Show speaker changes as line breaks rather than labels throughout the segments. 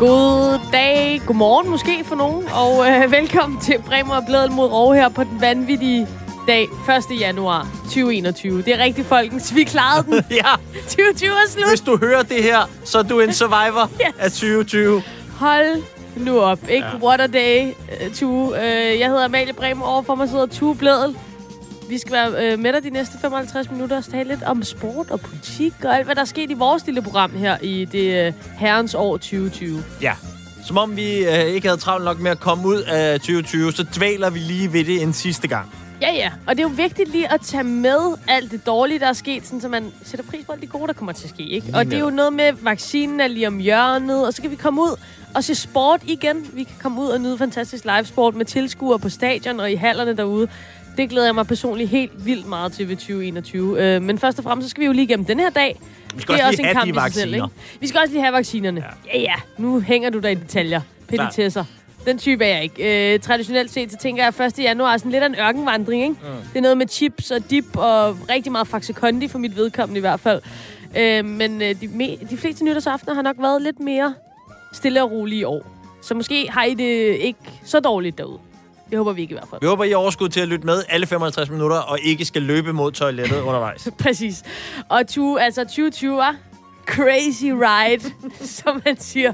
God dag, godmorgen måske for nogen, og øh, velkommen til Bremer og Blædel mod Råge her på den vanvittige dag, 1. januar 2021. Det er rigtigt, folkens. Vi klarede den.
ja.
2020 er slut.
Hvis du hører det her, så er du en survivor
Yes.
af 2020.
Hold nu op, ikke?
Ja.
What a day, uh, Tue. Uh, jeg hedder Amalie Bremer, overfor mig sidder Tue Blædel. Vi skal være uh, med dig de næste 55 minutter og tale lidt om sport og politik og alt, hvad der er sket i vores lille program her i det uh, herrens år 2020.
Ja. Som om vi øh, ikke havde travlt nok med at komme ud af 2020, så dvæler vi lige ved det en sidste gang.
Ja, ja. Og det er jo vigtigt lige at tage med alt det dårlige, der er sket, sådan, så man sætter pris på alt det gode, der kommer til at ske. Ikke? Og det er jo noget med, vaccinen er lige om hjørnet, og så kan vi komme ud og se sport igen. Vi kan komme ud og nyde fantastisk livesport med tilskuere på stadion og i hallerne derude. Det glæder jeg mig personligt helt vildt meget til ved 2021. Øh, men først og fremmest, så skal vi jo lige igennem den her dag.
Vi skal
det er
også lige have de
i sig selv, ikke? Vi skal også lige have vaccinerne. Ja, ja. ja. Nu hænger du der i detaljer. Petitesser. Den type er jeg ikke. Øh, traditionelt set, så tænker jeg, at 1. januar er sådan lidt af en ørkenvandring, ikke? Mm. Det er noget med chips og dip og rigtig meget Faxe Kondi for mit vedkommende i hvert fald. Øh, men øh, de, me- de fleste nytårsaftener har nok været lidt mere stille og rolige i år. Så måske har I det ikke så dårligt derude. Det håber vi ikke i hvert fald.
Vi håber, I har overskud til at lytte med alle 55 minutter, og ikke skal løbe mod toilettet undervejs.
Præcis. Og tu, altså 2020 var crazy ride, som man siger.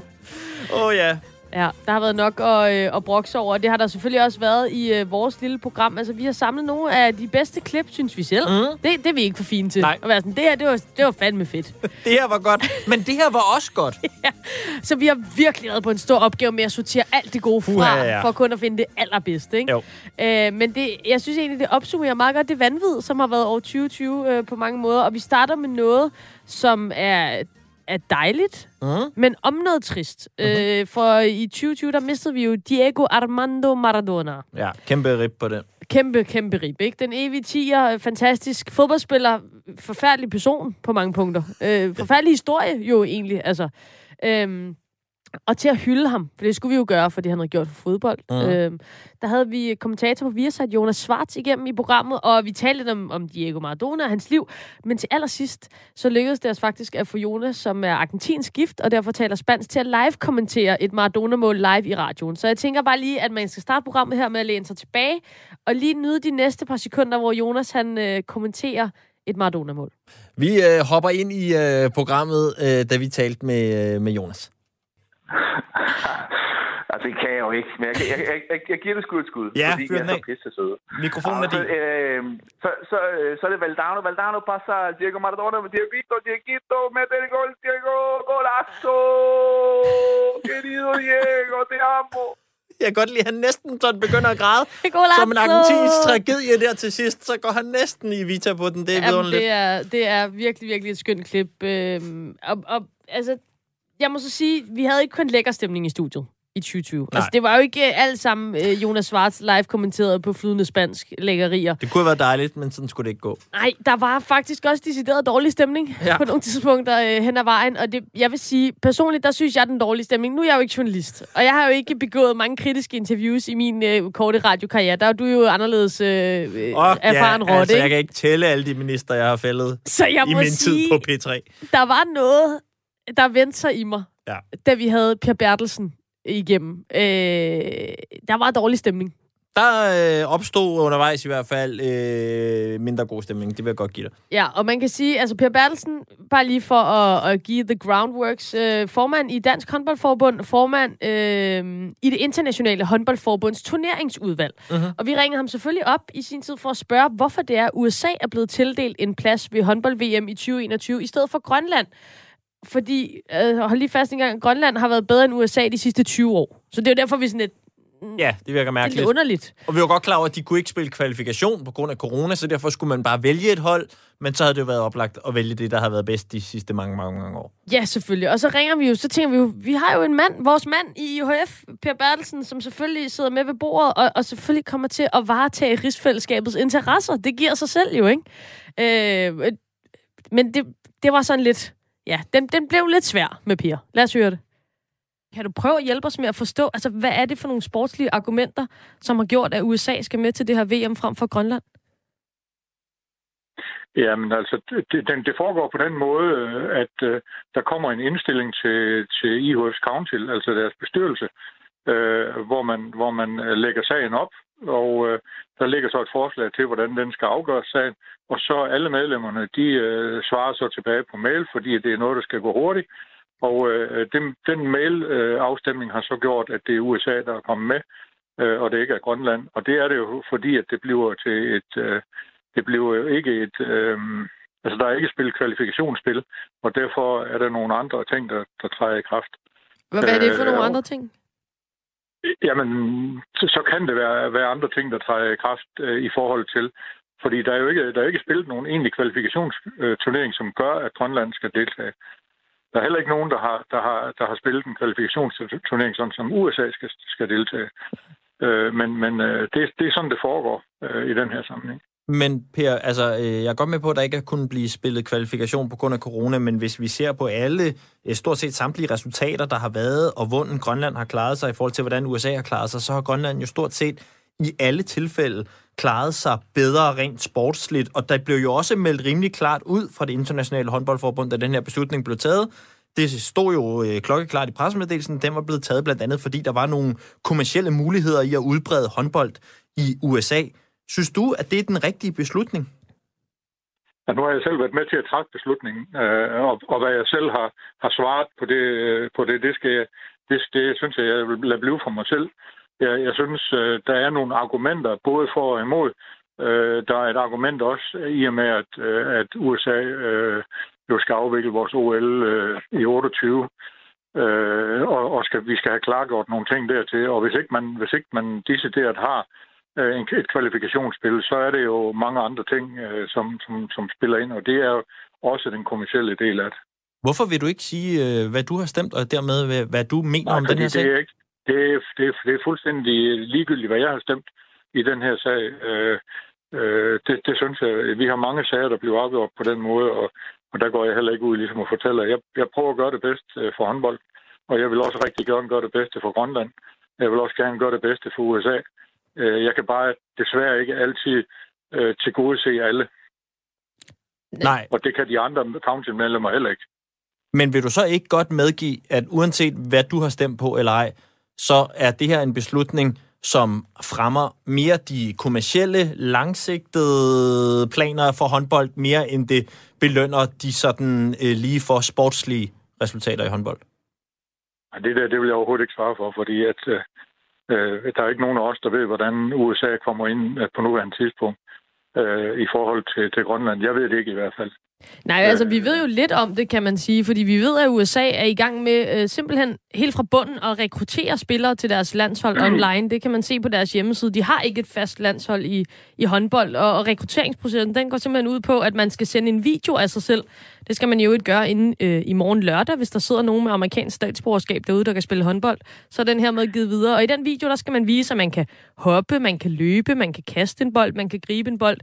Åh oh, ja.
Ja, der har været nok at, øh, at brokse over. Det har der selvfølgelig også været i øh, vores lille program. Altså, vi har samlet nogle af de bedste klip, synes vi selv.
Mhm.
Det, det er vi ikke for fine til.
Nej.
At være sådan, det her, det var, det var fandme fedt.
Det her var godt, men det her var også godt.
Så vi har virkelig været på en stor opgave med at sortere alt det gode fra,
Uha, ja.
for kun at finde det allerbedste. Ikke?
Jo.
Øh, men det, jeg synes egentlig, det opsummerer meget godt det vanvid, som har været år 2020 øh, på mange måder. Og vi starter med noget, som er, er dejligt,
Mm.
men om noget trist.
Mhm.
Øh, for i 2020, der mistede vi jo Diego Armando Maradona.
Ja, kæmpe rip på den.
Kæmpe, kæmpe rib, ikke? Den evige tiger, fantastisk fodboldspiller, forfærdelig person på mange punkter. Øh, forfærdelig historie jo egentlig, altså. Øhm, og til at hylde ham, for det skulle vi jo gøre, fordi han havde gjort for fodbold. Mm. Øhm, der havde vi kommentator på Viasat, Jonas Schwartz, igennem i programmet, og vi talte lidt om, om Diego Maradona og hans liv. Men til allersidst, så lykkedes det os faktisk at få Jonas, som er argentinsk gift, og derfor taler spansk, til at live-kommentere et Maradona-mål live i radioen. Så jeg tænker bare lige, at man skal starte programmet her med at læne sig tilbage, og lige nyde de næste par sekunder, hvor Jonas han øh, kommenterer et Maradona-mål.
Vi øh, hopper ind i øh, programmet, øh, da vi talte med, øh, med Jonas.
Altså, det kan jeg jo ikke, men jeg, jeg, jeg, jeg, jeg giver det sgu et skud,
Ja,
fordi jeg er
af.
så pisse søde.
Mikrofonen er
så,
din.
øh, så, så, øh, så er det Valdano. Valdano passer Diego Maradona med Dieguito, Dieguito, mete el gol, Diego, golazo! Querido Diego, te amo!
Jeg kan godt lide, at han næsten sådan begynder at græde.
Golazo!
Som en argentinsk tragedie der til sidst, så går han næsten i Vita på den. Det er
Jamen, det er, det er virkelig, virkelig et skønt klip. Øhm, og, og, altså, jeg må så sige, vi havde ikke kun lækker stemning i studiet i 2020. Altså, det var jo ikke øh, alt sammen øh, Jonas Schwartz live kommenteret på flydende spansk lækkerier.
Det kunne have været dejligt, men sådan skulle det ikke gå.
Nej, der var faktisk også decideret dårlig stemning ja. På nogle tidspunkter øh, hen ad vejen. Og det, jeg vil sige, personligt, der synes jeg, den dårlige stemning. Nu er jeg jo ikke journalist, og jeg har jo ikke begået mange kritiske interviews i min øh, korte radiokarriere. Der er du jo anderledes øh,
Og
erfaren
ja,
rotte,
altså,
ikke?
jeg kan ikke tælle alle de minister, jeg har fældet
Så jeg
i min
sige,
tid på P3.
der var noget, der vendte sig i mig,
Ja.
da vi havde Per Bertelsen igennem. Øh, der var dårlig stemning.
Der øh, opstod undervejs i hvert fald øh, mindre god stemning. Det vil jeg godt give dig.
Ja, og man kan sige, altså Per Bertelsen, bare lige for at, at give the groundworks, øh, formand i Dansk Håndboldforbund, formand øh, i det internationale håndboldforbunds turneringsudvalg.
Mhm.
Og vi ringede ham selvfølgelig op i sin tid for at spørge, hvorfor det er, at USA er blevet tildelt en plads ved håndbold-VM i 2021, i stedet for Grønland. Fordi, øh, hold lige fast en gang, Grønland har været bedre end USA de sidste 20 år. Så det er jo derfor, vi er sådan lidt,
Ja, det virker
det er
mærkeligt.
lidt underligt.
Og vi var godt klar over, at de kunne ikke spille kvalifikation på grund af corona, så derfor skulle man bare vælge et hold, men så havde det jo været oplagt at vælge det, der har været bedst de sidste mange, mange, mange år.
Ja, selvfølgelig. Og så ringer vi jo, så tænker vi jo, vi har jo en mand, vores mand i IHF, Per Bertelsen, som selvfølgelig sidder med ved bordet, og, og selvfølgelig kommer til at varetage rigsfællesskabets interesser. Det giver sig selv jo, ikke? Øh, men det, det var sådan lidt, ja, den, den blev lidt svær med Per. Lad os høre det. Kan du prøve at hjælpe os med at forstå, altså hvad er det for nogle sportslige argumenter, som har gjort, at USA skal med til det her VM frem for Grønland?
Jamen altså, det, den, det foregår på den måde, øh, at uh, der kommer en indstilling til, til IHF's Council, altså deres bestyrelse, uh, hvor, man, hvor man lægger sagen op, og uh, der ligger så et forslag til, hvordan den skal afgøres sagen, og så alle medlemmerne, de uh, svarer så tilbage på mail, fordi det er noget, der skal gå hurtigt, og uh, den, den mail-afstemning har så gjort, at det er USA, der er kommet med, uh, og det ikke er Grønland, og det er det jo fordi, at det bliver til et... Uh, det bliver jo ikke et... Øh, altså, der er ikke spillet kvalifikationsspil, og derfor er der nogle andre ting, der, der træder i kraft.
Hvad er det for nogle øh, andre ting?
Jamen, så, så kan det være, være andre ting, der træder i kraft øh, i forhold til... Fordi der er jo ikke, der er ikke spillet nogen egentlig kvalifikationsturnering, som gør, at Grønland skal deltage. Der er heller ikke nogen, der har, der har, der har spillet en kvalifikationsturnering, sådan som USA skal, skal deltage. Øh, men men øh, det, det er sådan, det foregår øh, i den her sammenhæng.
Men Per, altså, øh, jeg er godt med på, at der ikke er kunnet blive spillet kvalifikation på grund af corona, men hvis vi ser på alle, øh, stort set samtlige resultater, der har været, og hvordan Grønland har klaret sig i forhold til, hvordan USA har klaret sig, så har Grønland jo stort set i alle tilfælde klaret sig bedre rent sportsligt, og der blev jo også meldt rimelig klart ud fra det internationale håndboldforbund, da den her beslutning blev taget. Det stod jo øh, klokkeklart i pressemeddelelsen, den var blevet taget blandt andet, fordi der var nogle kommersielle muligheder i at udbrede håndbold i USA. Synes du, at det er den rigtige beslutning?
Ja, nu har jeg selv været med til at træffe beslutningen, øh, og, og hvad jeg selv har, har svaret på det, øh, på det, det, skal jeg, det, det synes jeg, jeg vil lade blive for mig selv. Jeg, jeg synes, øh, der er nogle argumenter, både for og imod. Øh, der er et argument også i og med, at, øh, at USA øh, jo skal afvikle vores OL øh, i 28. Øh, og, og skal, vi skal have klargjort nogle ting dertil. Og hvis ikke man, hvis ikke man decideret har Øh, et kvalifikationsspil, så er det jo mange andre ting, øh, som, som, som spiller ind, og det er jo også den kommersielle del af det.
Hvorfor vil du ikke sige, øh, hvad du har stemt, og dermed hvad du mener Nej, om den her sag?
Det er, ikke, det, er, det, er, det er fuldstændig ligegyldigt, hvad jeg har stemt i den her sag. det, det synes jeg. Vi har mange sager, der bliver afgjort på den måde, og, og der går jeg heller ikke ud ligesom at fortælle. Jeg, jeg prøver at gøre det bedste for håndbold, og jeg vil også rigtig gerne gøre det bedste for Grønland. Jeg vil også gerne gøre det bedste for USA. Øh, jeg kan bare desværre ikke altid øh, til gode se alle.
Nej.
Og det kan de andre councilmedlemmer heller ikke.
Men vil du så ikke godt medgive, at uanset hvad du har stemt på eller ej, så er det her en beslutning, som fremmer mere de kommercielle, langsigtede planer for håndbold, mere end det belønner de sådan øh, lige for sportslige resultater i håndbold?
Det der, det vil jeg overhovedet ikke svare for, fordi at, øh, Øh, der er ikke nogen af os, der ved, hvordan USA kommer ind på nuværende tidspunkt øh, i forhold til, til Grønland. Jeg ved det ikke i hvert fald.
Nej, altså vi ved jo lidt om det, kan man sige, fordi vi ved, at USA er i gang med øh, simpelthen helt fra bunden at rekruttere spillere til deres landshold online. Det kan man se på deres hjemmeside. De har ikke et fast landshold i, i håndbold, og, og rekrutteringsprocessen den går simpelthen ud på, at man skal sende en video af sig selv. Det skal man jo ikke gøre inden øh, i morgen lørdag, hvis der sidder nogen med amerikansk statsborgerskab derude, der kan spille håndbold. Så er den her med givet videre. Og i den video, der skal man vise, at man kan hoppe, man kan løbe, man kan kaste en bold, man kan gribe en bold.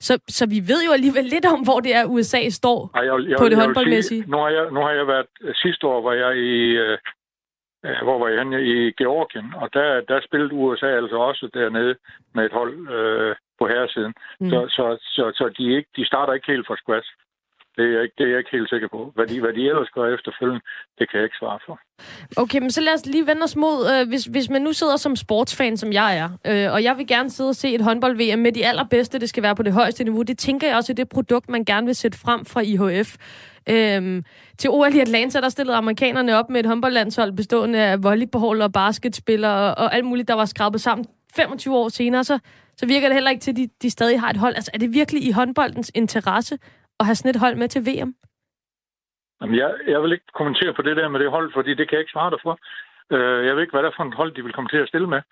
Så, så vi ved jo alligevel lidt om, hvor det er, USA står Ej, jeg, jeg, på det håndboldmæssige.
Nu har, jeg, nu har jeg været... Sidste år var jeg i... Øh, hvor var jeg henne? I Georgien, og der, der spillede USA altså også dernede med et hold øh, på herresiden. Mm. Så, så, så, så de, ikke, de starter ikke helt fra scratch. Det er, jeg ikke, det er jeg ikke helt sikker på. Hvad de, hvad de ellers gør efterfølgende, det kan jeg ikke svare for.
Okay, men så lad os lige vende os mod, øh, hvis, hvis man nu sidder som sportsfan, som jeg er, øh, og jeg vil gerne sidde og se et håndbold-VM med de allerbedste, det skal være på det højeste niveau. Det tænker jeg også er det produkt, man gerne vil sætte frem fra IHF. Øhm, til OL i Atlanta, der stillede amerikanerne op med et håndboldlandshold bestående af volleyball og basketspillere og, og alt muligt, der var skrabet sammen 25 år senere, så, så virker det heller ikke til, at de, de stadig har et hold. Altså, er det virkelig i håndboldens interesse at have sådan et hold med til VM?
Jamen, jeg, jeg vil ikke kommentere på det der med det hold, fordi det kan jeg ikke svare dig for. Uh, jeg ved ikke, hvad det er for et hold, de vil komme til at stille med.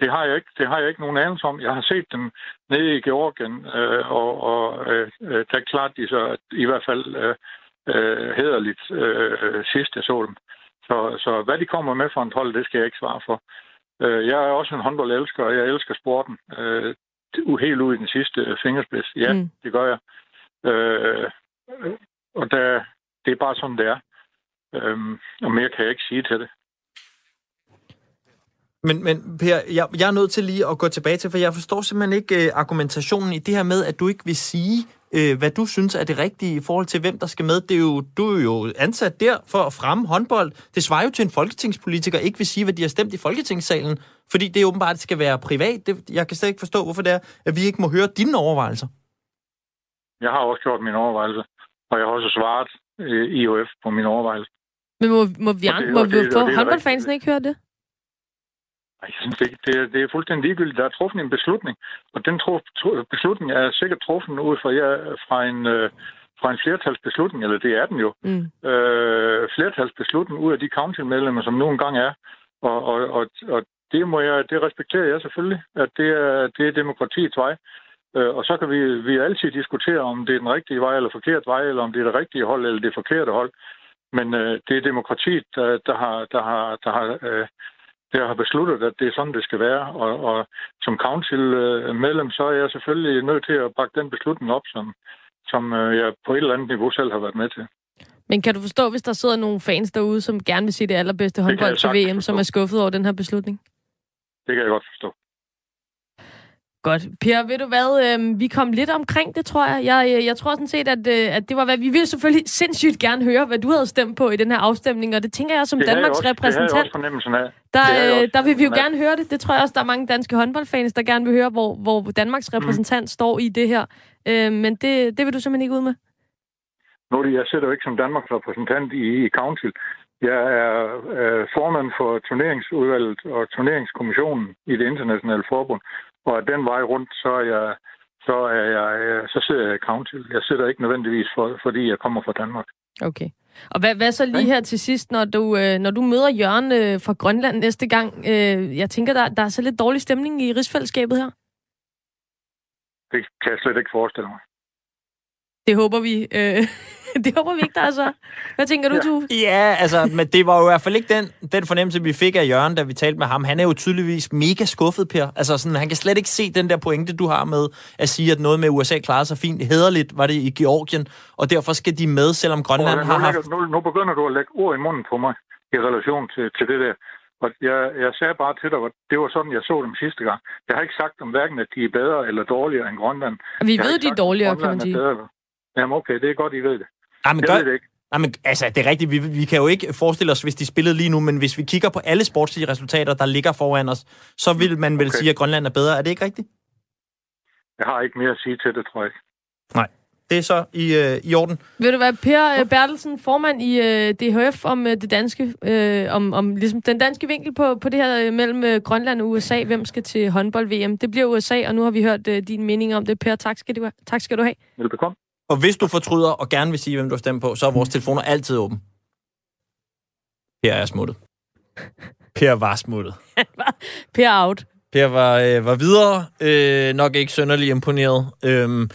Det har jeg ikke, det har jeg ikke nogen anelse om. Jeg har set dem nede i Georgien, uh, og, og uh, der er klart, de så i hvert fald uh, uh, hederligt uh, sidst, jeg så dem. Så, så hvad de kommer med for et hold, det skal jeg ikke svare for. Uh, jeg er også en håndboldelsker, og jeg elsker sporten. Uh, helt ud i den sidste fingerspids. Ja, mm. det gør jeg. Øh, og der, det er bare sådan, det er. Øh, og mere kan jeg ikke sige til det.
Men, men Per, jeg, jeg er nødt til lige at gå tilbage til, for jeg forstår simpelthen ikke øh, argumentationen i det her med, at du ikke vil sige, øh, hvad du synes er det rigtige i forhold til, hvem der skal med. Det er jo, du er jo ansat der for at fremme håndbold. Det svarer jo til en folketingspolitiker ikke vil sige, hvad de har stemt i folketingssalen, fordi det åbenbart skal være privat. Det, jeg kan slet ikke forstå, hvorfor det er, at vi ikke må høre dine overvejelser.
Jeg har også gjort mine overvejelser, og jeg har også svaret øh, IOF på mine overvejelser.
Men må, må vi,
Og det-
må vi få håndboldfansene ikke høre det?
Jeg synes ikke, det er, det er fuldstændig ligegyldigt. Der er truffet en beslutning, og den tro, tro, beslutning er sikkert truffet ud fra, ja, fra, en, øh, fra en flertalsbeslutning, eller det er den jo.
Mm.
Øh, flertalsbeslutning ud af de councilmedlemmer, som nu engang er. Og, og, og, og det, må jeg, det respekterer jeg selvfølgelig, at det er, det er demokratiets vej. Øh, og så kan vi, vi altid diskutere, om det er den rigtige vej eller forkert vej, eller om det er det rigtige hold eller det forkerte hold. Men øh, det er demokratiet, der, der har, der har, der har øh, der har besluttet, at det er sådan, det skal være. Og, og som council-medlem, så er jeg selvfølgelig nødt til at bakke den beslutning op, som, som øh, jeg på et eller andet niveau selv har været med til.
Men kan du forstå, hvis der sidder nogle fans derude, som gerne vil se det allerbedste håndbold til
sagtens
VM, som
forstå.
er skuffet over den her beslutning?
Det kan jeg godt forstå.
Godt. Per, ved du hvad? Øh, vi kom lidt omkring det, tror jeg. Jeg, jeg, jeg tror sådan set, at, øh, at det var hvad... Vi ville selvfølgelig sindssygt gerne høre, hvad du havde stemt på i den her afstemning, og det tænker jeg som
Det havde jeg
Danmarks
også, Det havde jeg
repræsentant.
også fornemmelsen af.
Der,
Det
øh, der vil vi jo
af.
gerne høre det. Det tror jeg også, der er mange danske håndboldfans, der gerne vil høre, hvor, hvor Danmarks repræsentant mm. står i det her. Øh, men det, det vil du simpelthen ikke ud med?
Nu er det, jeg sidder jo ikke som Danmarks repræsentant i, i Council. Jeg er øh, formand for turneringsudvalget og turneringskommissionen i det internationale forbund. Og af den vej rundt, så er jeg, så er jeg, øh, så sidder jeg i Council. Jeg sidder ikke nødvendigvis, for, fordi jeg kommer fra Danmark.
Okay. Og hvad, hvad så lige her til sidst, når du, øh, når du møder Jørgen øh, fra Grønland næste gang? Øh, jeg tænker, der, der er så lidt dårlig stemning i rigsfællesskabet her.
Det kan jeg slet ikke forestille mig.
Det håber vi. Øh, det håber vi ikke, der er så. Hvad tænker du,
Ja.
Tue?
Ja, altså, men det var jo i hvert fald ikke den, den fornemmelse, vi fik af Jørgen, da vi talte med ham. Han er jo tydeligvis mega skuffet, Per. Altså, sådan, han kan slet ikke se den der pointe, du har med at sige, at noget med USA klarer sig fint. Hederligt var det i Georgien, og derfor skal de med, selvom Grønland har haft...
nu, nu begynder du at lægge ord i munden på mig i relation til, til det der. Og jeg, jeg sagde bare til dig, at det var sådan, jeg så dem sidste gang. Jeg har ikke sagt om hverken, at de er bedre eller dårligere end Grønland.
Vi
Jeg
ved, de er
sagt,
dårligere, kan man
er
sige.
bedre. Jamen okay, det er godt, I ved det.
Ej, men
Jeg
gør,
ved det ikke.
Nej, men altså, det er rigtigt. Vi, vi kan jo ikke forestille os, hvis de spillede lige nu, men hvis vi kigger på alle sportslige resultater, der ligger foran os, så vil man vel
Okay.
sige, at Grønland er bedre. Er det ikke rigtigt?
Jeg har ikke mere at sige til det, tror jeg ikke.
Det er så i, øh, i orden.
Ved du hvad, Per øh, Bertelsen, formand i øh, DHF, om øh, det danske, øh, om, om ligesom den danske vinkel på, på det her øh, mellem øh, Grønland og USA. Hvem skal til håndbold-VM? Det bliver USA, og nu har vi hørt øh, din mening om det. Per, tak skal du, tak skal du have.
Velbekomme.
Og hvis du fortryder og gerne vil sige, hvem du har stemt på, så er vores telefoner altid åben. Per er smuttet. Per var smuttet.
Per out.
Per var, øh, var videre, øh, nok ikke sønderlig imponeret. Øhm,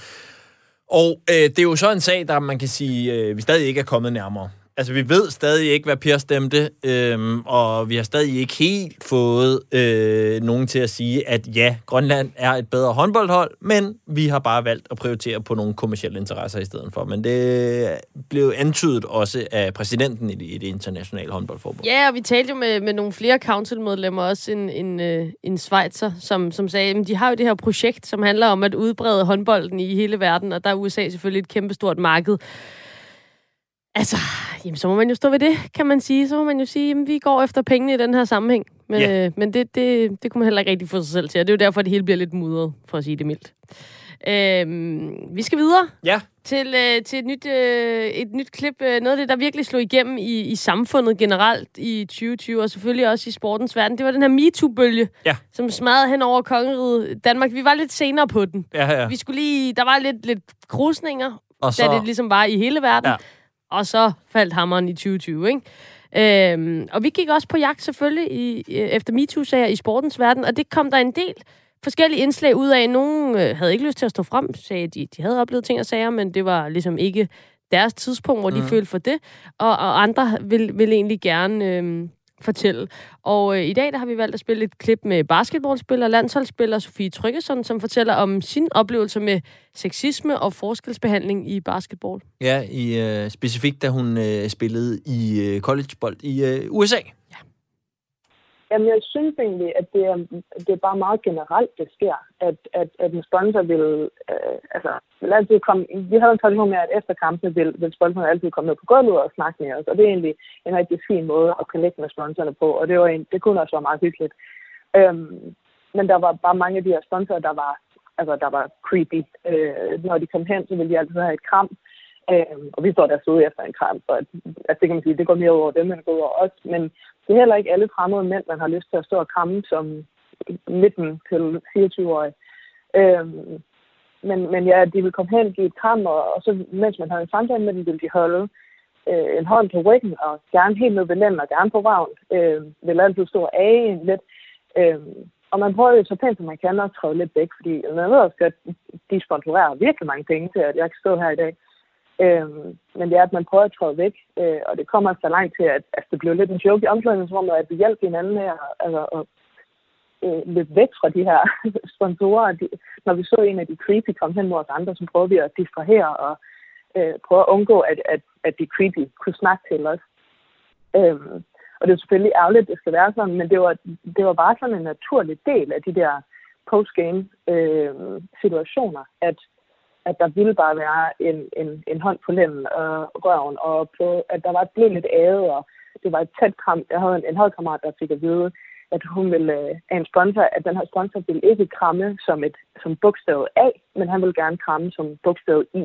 og øh, det er jo så en sag, der man kan sige, øh, vi stadig ikke er kommet nærmere. Altså, vi ved stadig ikke, hvad Per stemte, øhm, og vi har stadig ikke helt fået øh, nogen til at sige, at ja, Grønland er et bedre håndboldhold, men vi har bare valgt at prioritere på nogle kommersielle interesser i stedet for. Men det blev antydet også af præsidenten i det, i det internationale håndboldforbund.
Ja, og vi talte jo med, med nogle flere councilmedlemmer, også en, en, øh, en Schweizer, som, som sagde, at de har jo det her projekt, som handler om at udbrede håndbolden i hele verden, og der er USA selvfølgelig et kæmpestort marked. Altså, jamen, så må man jo stå ved det, kan man sige. Så må man jo sige, at vi går efter pengene i den her sammenhæng. Men,
Ja.
øh, men det, det, det kunne man heller ikke rigtig få sig selv til, og det er jo derfor, at det hele bliver lidt mudret, for at sige det mildt. Øhm, vi skal videre
Ja,
til, øh, til et, nyt, øh, et nyt klip. Øh, noget af det, der virkelig slog igennem i, i samfundet generelt i 2020, og selvfølgelig også i sportens verden, det var den her MeToo-bølge,
Ja.
som smadrede hen over kongeriget Danmark. Vi var lidt senere på den.
ja, ja.
Vi skulle lige, der var lidt, lidt krusninger,
Og
så... da det ligesom var i hele verden.
Ja.
Og så faldt hammeren i 2020, ikke? Øhm, og vi gik også på jagt selvfølgelig i, øh, efter MeToo-sager i sportens verden, og det kom der en del forskellige indslag ud af. Nogle øh, havde ikke lyst til at stå frem, sagde de, de havde oplevet ting og sager, men det var ligesom ikke deres tidspunkt, hvor de
Mhm.
følte for det. Og, og andre vil, vil egentlig gerne øh, fortælle. Og øh, i dag der har vi valgt at spille et klip med basketballspiller, landsholdsspiller Sofie Tryggesson, som fortæller om sin oplevelse med sexisme og forskelsbehandling i basketball.
Ja, i, øh, specifikt da hun øh, spillede i øh, collegebold i øh, USA.
Jamen, jeg synes egentlig, at det er, det er bare meget generelt, det sker, at, at, at en sponsor vil, øh, altså, vil altid komme, vi havde en tradition med, at efter kampene vil, vil sponsoren altid komme ned på gulvet og snakke med os, og det er egentlig en rigtig fin måde at connecte med sponsorerne på, og det, var en, det kunne også være meget hyggeligt. Øhm, men der var bare mange af de her sponsorer, der var, altså, der var creepy. Øh, når de kom hen, så ville de altid have et kram, øh, og vi står der så efter en kram, så altså, det kan man sige, det går mere over dem, end det går over os, men det er heller ikke alle fremmede mænd, man har lyst til at stå og kramme som 19 til 24-årig. Øhm, men, men ja, de vil komme hen, give et kram, og, og så mens man har en samtale med dem, vil de holde øh, en hånd på ryggen, og gerne helt ned ved lænden, og gerne på ragn. Øh, vil altid stå af en lidt. Øh, og man prøver jo så pænt, som man kan, at træde lidt væk, fordi man ved også, godt, de sponsorerer virkelig mange penge til, at jeg kan stå her i dag. Øhm, men det er, at man prøver at træde væk, øh, og det kommer så langt til, at altså, det blev lidt en joke i omklædningsrummet, at vi hjalp hinanden her, altså, at øh, løbe væk fra de her sponsorer. De, når vi så en af de creepy komme hen mod os andre, så prøvede vi at distrahere og øh, prøve at undgå, at, at, at de creepy kunne snakke til os. Øhm, og det er selvfølgelig ærgerligt, at det skal være sådan, men det var, det var bare sådan en naturlig del af de der postgame øh, situationer, at at der ville bare være en, en, en hånd på lænden og røven, og på, at der var blevet lidt æde, og det var et tæt kram. Jeg havde en, en holdkammerat, der fik at vide, at hun ville øh, af en sponsor, at den her sponsor ville ikke kramme som et som bogstav A, men han ville gerne kramme som bogstav I.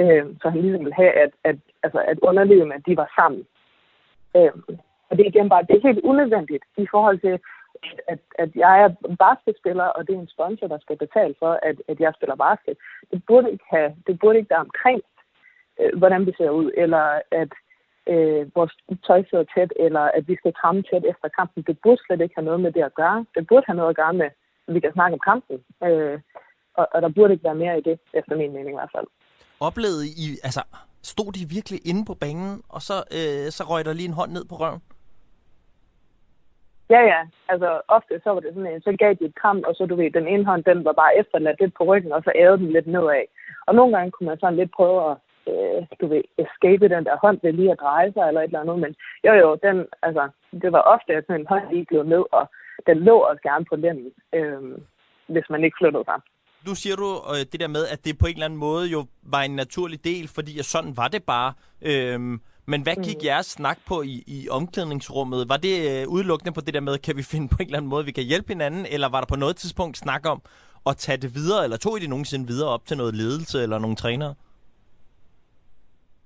Øh, så han ligesom ville have, at, at, altså, at underlevende, at de var sammen. Øh, og det er igen bare, det er helt unødvendigt i forhold til, at, at jeg er basketspiller, og det er en sponsor, der skal betale for, at, at jeg spiller basket. Det burde ikke, have, det burde ikke være omkring, øh, hvordan vi ser ud, eller at øh, vores tøj sidder tæt, eller at vi skal kramme tæt efter kampen. Det burde slet ikke have noget med det at gøre. Det burde have noget at gøre med, at vi kan snakke om kampen. Øh, og, og der burde ikke være mere i det, efter min mening i hvert fald.
Oplevede I, altså, stod de virkelig inde på banen, og så, øh, så røg der lige en hånd ned på røven?
Ja, ja. Altså, ofte så var det sådan en, så gav de et kram, og så du ved, den ene hånd, den var bare efterladt lidt på ryggen, og så ævede den lidt nedad. Og nogle gange kunne man sådan lidt prøve at, øh, du ved, escape den der hånd ved lige at dreje sig, eller et eller andet. Men jo, jo, den, altså, det var ofte, at sådan en hånd lige blev ned, og den lå også gerne på lænden, øh, hvis man ikke flyttede sig.
Nu siger du øh, det der med, at det på en eller anden måde jo var en naturlig del, fordi sådan var det bare. Øh, men hvad gik mm. jeres snak på i, i omklædningsrummet? Var det øh, udelukkende på det der med, kan vi finde på en eller anden måde, vi kan hjælpe hinanden? Eller var der på noget tidspunkt snak om at tage det videre? Eller tog I det nogensinde videre op til noget ledelse eller nogle trænere?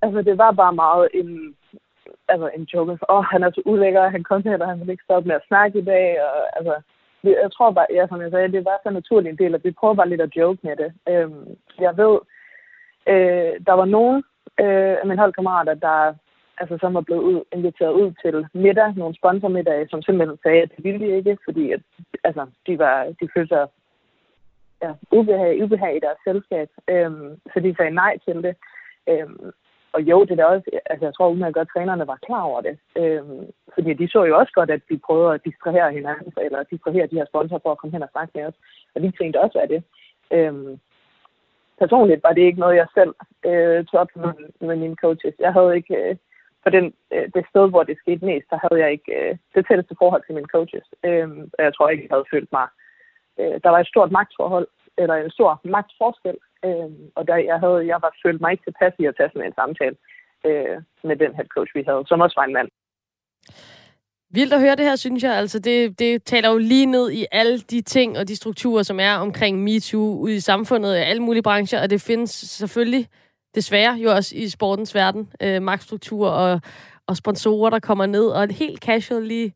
Altså, det var bare meget en, altså, en joke. Åh, oh, han er så ulækker, han kom her, og han vil ikke stoppe med at snakke i dag. Og, altså, jeg tror bare, ja, som jeg sagde, det var så naturlig en del, at vi prøver bare lidt at joke med det. Øhm, jeg ved, øh, der var nogen øh, af mine holdkammerater, der altså, som var blevet ud, inviteret ud til middag, nogle sponsormiddage, som simpelthen sagde, at det ville de ikke, fordi at, altså, de, var, de følte sig ja, ubehag, ubehag i deres selskab. Øhm, så de sagde nej til det. Øhm, og jo, det er også, altså jeg tror at godt, at trænerne var klar over det. Øhm, fordi de så jo også godt, at vi prøvede at distrahere hinanden, eller distrahere de her sponsorer for at komme hen og snakke med os. Og vi tænkte også af det. Øhm, personligt var det ikke noget, jeg selv øh, tog op med, med mine coaches. Jeg havde ikke, øh, for den, øh, det sted, hvor det skete mest, så havde jeg ikke øh, det tætteste forhold til mine coaches. Øh, og jeg tror ikke, jeg havde følt mig... Øh, der var et stort magtforhold, eller en stor magtforskel, øh, og der, jeg, havde, jeg var følt mig ikke tilpas i at tage sådan en samtale øh, med den head coach, vi havde, som også var en mand.
Vildt at høre det her, synes jeg. Altså, det, det taler jo lige ned i alle de ting og de strukturer, som er omkring MeToo ude i samfundet, i alle mulige brancher, og det findes selvfølgelig desværre jo også i sportens verden, øh, magtstruktur og, og sponsorer, der kommer ned og helt casual lige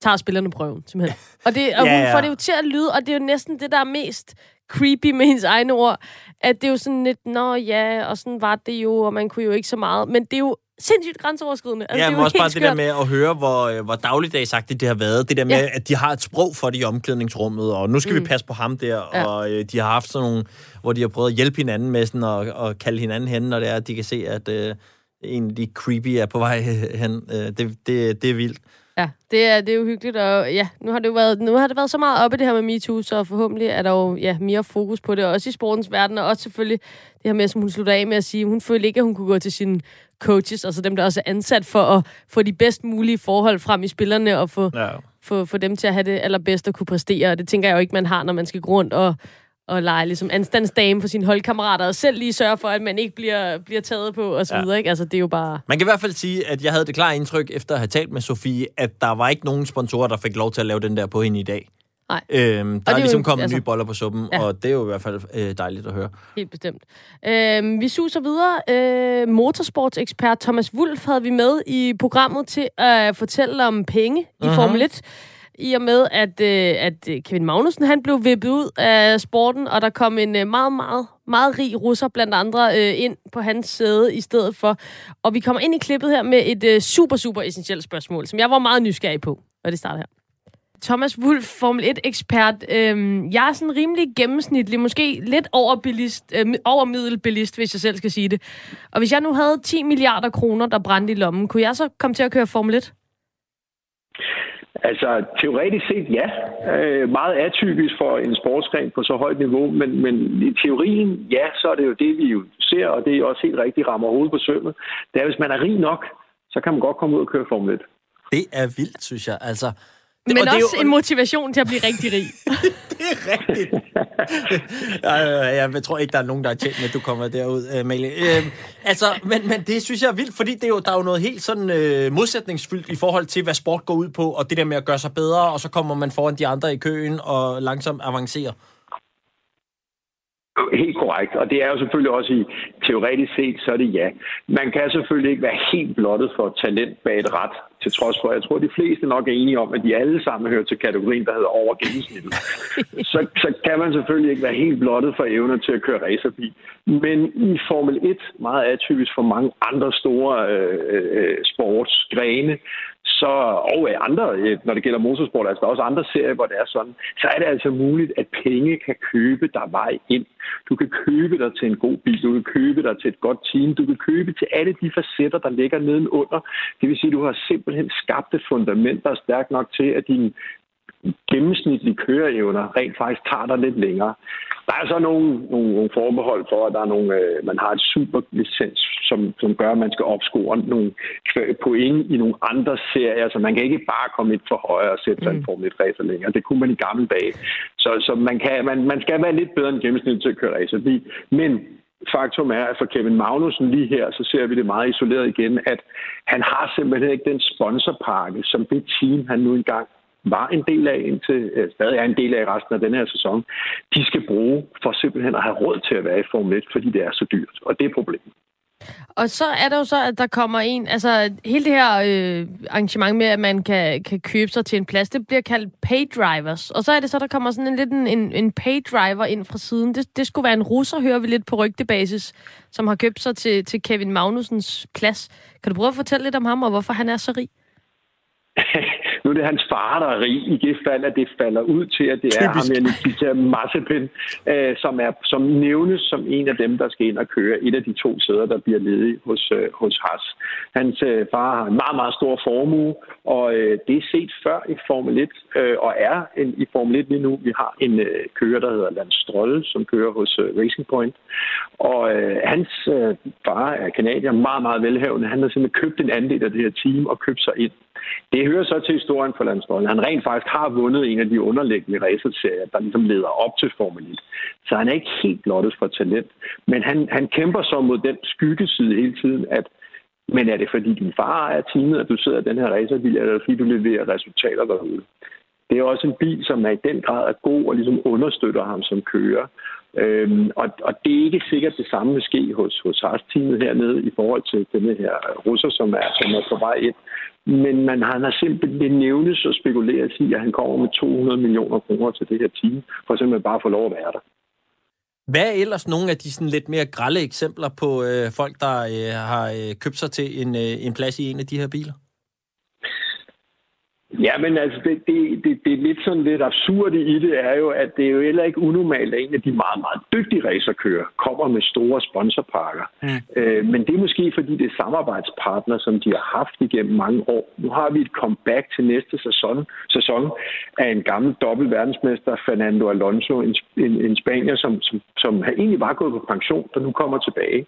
tager spillerne prøven, simpelthen. Og, det, og ja, ja. hun får det jo til at lyde, og det er jo næsten det, der er mest creepy med hendes egne ord, at det er jo sådan lidt, nå ja, og sådan var det jo, og man kunne jo ikke så meget. Men det er jo sindssygt grænseoverskridende.
Altså, ja, men også bare skørt. det der med at høre, hvor, øh, hvor dagligdagsagtigt det har været. Det der med, ja. at de har et sprog for det i omklædningsrummet, og nu skal mm. vi passe på ham der, ja. og øh, de har haft sådan nogle, hvor de har prøvet at hjælpe hinanden med sådan, og, og kalde hinanden hen, når det er, at de kan se, at øh, en af de creepy er på vej hen. Øh, det, det, det er vildt.
Ja, det er, det er jo hyggeligt, og ja, nu har det jo været, nu har det været så meget oppe det her med MeToo, så forhåbentlig er der jo ja, mere fokus på det, også i sportens verden, og også selvfølgelig det her med, som hun slutter af med at sige, hun følte ikke, at hun kunne gå til sine coaches, altså dem, der også er ansat for at få de bedst mulige forhold frem i spillerne, og få, ja. få, få dem til at have det allerbedste og kunne præstere. Og det tænker jeg jo ikke, man har, når man skal gå rundt og, og lege ligesom anstandsdame for sine holdkammerater, og selv lige sørge for, at man ikke bliver, bliver taget på, og så ja. videre, ikke? Altså, det er jo bare...
Man kan i hvert fald sige, at jeg havde det klare indtryk, efter at have talt med Sofie, at der var ikke nogen sponsorer, der fik lov til at lave den der på hende i dag.
Nej.
Øhm, der er,
jo-
ligesom kommet
altså-
nye boller på suppen,
Ja.
og det er jo i hvert fald øh, dejligt at høre.
Helt bestemt. Øhm, vi suser videre. Øh, motorsportsekspert Thomas Wulff havde vi med i programmet til at fortælle om penge i
Mhm.
Formel 1. I og med, at, øh, at øh, Kevin Magnussen han blev vippet ud af sporten, og der kom en øh, meget, meget, meget rig russer blandt andre øh, ind på hans sæde i stedet for. Og vi kommer ind i klippet her med et øh, super, super essentielt spørgsmål, som jeg var meget nysgerrig på, og det starter her. Thomas Wulf, Formel 1-ekspert. Øhm, jeg er sådan rimelig gennemsnitlig, måske lidt over, bilist, øh, over middelbilist, hvis jeg selv skal sige det. Og hvis jeg nu havde 10 milliarder kroner, der brændte i lommen, kunne jeg så komme til at køre Formel 1?
Altså, teoretisk set ja. Øh, meget atypisk for en sportsgren på så højt niveau, men, men i teorien, ja, så er det jo det, vi jo ser, og det er også helt rigtigt rammer hovedet på sømmet. Det er, hvis man er rig nok, så kan man godt komme ud og køre Formel 1.
Det er vildt, synes jeg. Altså,
men
og det er
også
jo-
en motivation til at blive rigtig rig.
Det er rigtigt. Øh, jeg tror ikke, der er nogen, der er tjent med, at du kommer derud, Malie. Øh, altså, men, men det synes jeg er vildt, fordi det er jo, der er jo noget helt sådan øh, modsætningsfyldt i forhold til, hvad sport går ud på, og det der med at gøre sig bedre, og så kommer man foran de andre i køen og langsomt avancerer.
Helt korrekt, og det er jo selvfølgelig også i teoretisk set, så er det ja. Man kan selvfølgelig ikke være helt blottet for talent bag et ret, til trods for, jeg tror, de fleste nok er enige om, at de alle sammen hører til kategorien, der hedder over gennemsnittet. så, så kan man selvfølgelig ikke være helt blottet for evner til at køre racerbil. Men i Formel 1, meget atypisk for mange andre store øh, øh, sportsgrene, så, og øh, andre, øh, når det gælder motorsport, altså der er også andre serier, hvor det er sådan, så er det altså muligt, at penge kan købe dig vej ind. Du kan købe dig til en god bil, du kan købe dig til et godt team, du kan købe til alle de facetter, der ligger nedenunder. Det vil sige, at du har simpelthen skabt et fundament, der er stærkt nok til, at din gennemsnitlige køreevner rent faktisk tager dig lidt længere. Der er så nogle, nogle, nogle forbehold for, at der er nogle, øh, man har et superlicens, som, som gør, at man skal opscore nogle kva- point i nogle andre serier, så man kan ikke bare komme et for højre og sætte sig mm. en Formel 1 racer længere. Det kunne man i gamle dage. Så, så man, kan, man, man skal være lidt bedre end gennemsnitligt til at køre racerbil. Men faktum er, at for Kevin Magnussen lige her, så ser vi det meget isoleret igen, at han har simpelthen ikke den sponsorpakke, som det team, han nu engang var en del af, indtil øh, stadig er en del af resten af den her sæson, de skal bruge for simpelthen at have råd til at være i Formel 1, fordi det er så dyrt. Og det er problemet.
Og så er der jo så, at der kommer en... Altså, hele det her øh, arrangement med, at man kan, kan købe sig til en plads, det bliver kaldt pay drivers. Og så er det så, der kommer sådan en lidt en, en, en pay driver ind fra siden. Det, det skulle være en russer, hører vi lidt på rygtebasis, som har købt sig til, til Kevin Magnusens plads. Kan du prøve at fortælle lidt om ham, og hvorfor han er så rig?
nu er det hans far, der er rig, i det fald, at det falder ud til, at det er ham, jeg Nikita Mazepin, øh, som, er, som nævnes som en af dem, der skal ind og køre et af de to sæder, der bliver ledige hos, øh, hos Haas. Hans øh, far har en meget, meget stor formue, og øh, det er set før i Formel 1, øh, og er en, i Formel 1 lige nu. Vi har en øh, kører, der hedder Lance Stroll, som kører hos øh, Racing Point, og øh, hans øh, far er kanadier, meget, meget velhavende. Han har simpelthen købt en andel af det her team og købt sig ind. Det hører så til historien for Landsborg. Han rent faktisk har vundet en af de underliggende racerserier, der ligesom leder op til Formel 1. Så han er ikke helt blottet for talent. Men han, han kæmper så mod den skyggeside hele tiden, at men er det fordi din far er teamet, at du sidder i den her racerbil, eller er det fordi du leverer resultater derude? Det er også en bil, som er i den grad er god og ligesom understøtter ham som kører. Øhm, og, og det er ikke sikkert det samme vil ske hos, hos Haas-teamet hernede i forhold til denne her russer, som er, som er på vej ind. Men man, han har simpelthen nævnes og spekuleret i, at han kommer med 200 millioner kroner til det her team, for simpelthen bare at få lov at være der.
Hvad er ellers nogle af de sådan lidt mere grælde eksempler på øh, folk, der øh, har øh, købt sig til en, øh, en plads i en af de her biler?
Ja, men altså, det, det, det, det er lidt sådan lidt absurde i det er jo, at det er jo heller ikke unormalt, at en af de meget, meget dygtige racerkører kommer med store sponsorpakker. Mm. Øh, men det er måske, fordi det er samarbejdspartner, som de har haft igennem mange år. Nu har vi et comeback til næste sæson, sæson af en gammel dobbelt verdensmester, Fernando Alonso, en, en, en spanier, som, som, som egentlig var gået på pension, der nu kommer tilbage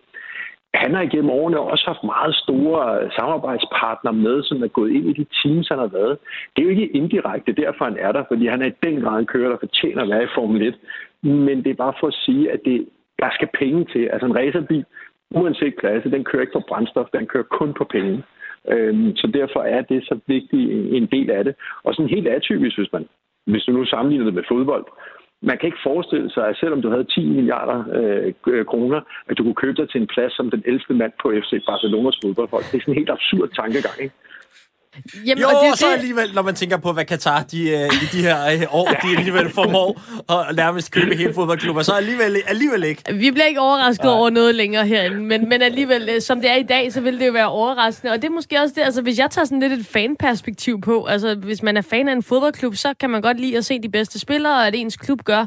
han har igennem årene også haft meget store samarbejdspartnere med, som er gået ind i de teams, han har været. Det er jo ikke indirekte derfor, han er der, fordi han er i den grad en kører, der fortjener at være i Formel 1. Men det er bare for at sige, at det, der skal penge til. Altså en racerbil, uanset klasse, den kører ikke på brændstof, den kører kun på penge. Øhm, så derfor er det så vigtig en del af det. Og sådan helt atypisk, hvis man hvis du nu sammenligner det med fodbold, man kan ikke forestille sig, at selvom du havde 10 milliarder øh, øh, kroner, at du kunne købe dig til en plads som den 11. mand på FC Barcelonas fodboldhold. Det er sådan en helt absurd tankegang, ikke?
Jamen, jo, og, det, og så det... alligevel, når man tænker på, hvad Katar de, uh, i de her uh, år, de alligevel formår at nærmest købe hele fodboldklubber, så alligevel, alligevel ikke.
Vi bliver ikke overrasket Nej. over noget længere herinde, men, men alligevel, øh, som det er i dag, så vil det jo være overraskende. Og det er måske også det, altså hvis jeg tager sådan lidt et fanperspektiv på, altså hvis man er fan af en fodboldklub, så kan man godt lide at se de bedste spillere, og at ens klub gør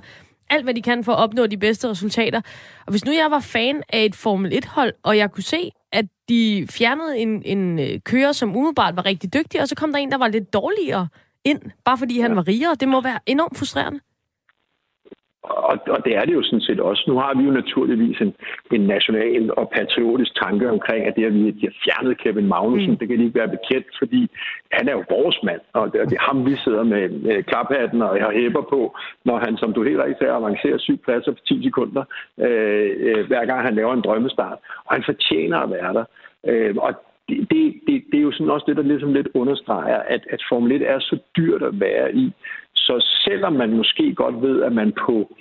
alt, hvad de kan for at opnå de bedste resultater. Og hvis nu jeg var fan af et Formel 1-hold, og jeg kunne se, at de fjernede en, en øh, kører, som umiddelbart var rigtig dygtig, og så kom der en, der var lidt dårligere ind, bare fordi han var rigere. Det må være enormt frustrerende.
Og, og det er det jo sådan set også. Nu har vi jo naturligvis en, en national og patriotisk tanke omkring, at det, at vi har fjernet Kevin Magnussen, mm. det kan de ikke være bekendt, fordi han er jo vores mand, og det, det er ham, vi sidder med, med klaphatten og har hæber på, når han, som du helt rigtigt sagde, avancerer syv pladser på 10 sekunder, øh, øh, hver gang han laver en drømmestart. Og han fortjener at være der. Øh, og det, det, det, det er jo sådan også det, der ligesom lidt understreger, at, at Formel 1 er så dyrt at være i, så selvom man måske godt ved, at man på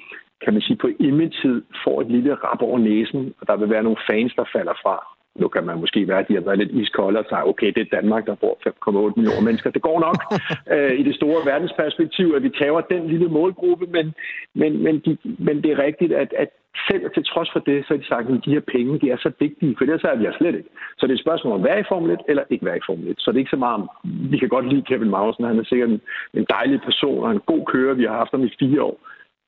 kan man sige, på image får et lille rap over næsen, og der vil være nogle fans, der falder fra. Nu kan man måske være, at de har været lidt iskolde og sige, okay, det er Danmark, der bor 5,8 millioner mennesker. Det går nok øh, i det store verdensperspektiv, at vi tager den lille målgruppe, men, men, men, de, men det er rigtigt, at, at selv til trods for det, så har de sagt, at de her penge de er så vigtige, for ellers er vi slet ikke. Så det er et spørgsmål om at være i Formel 1 eller ikke være i Formel 1. Så det er ikke så meget om, vi kan godt lide Kevin Magnussen, han er sikkert en, en dejlig person og en god kører, vi har haft ham i fire år.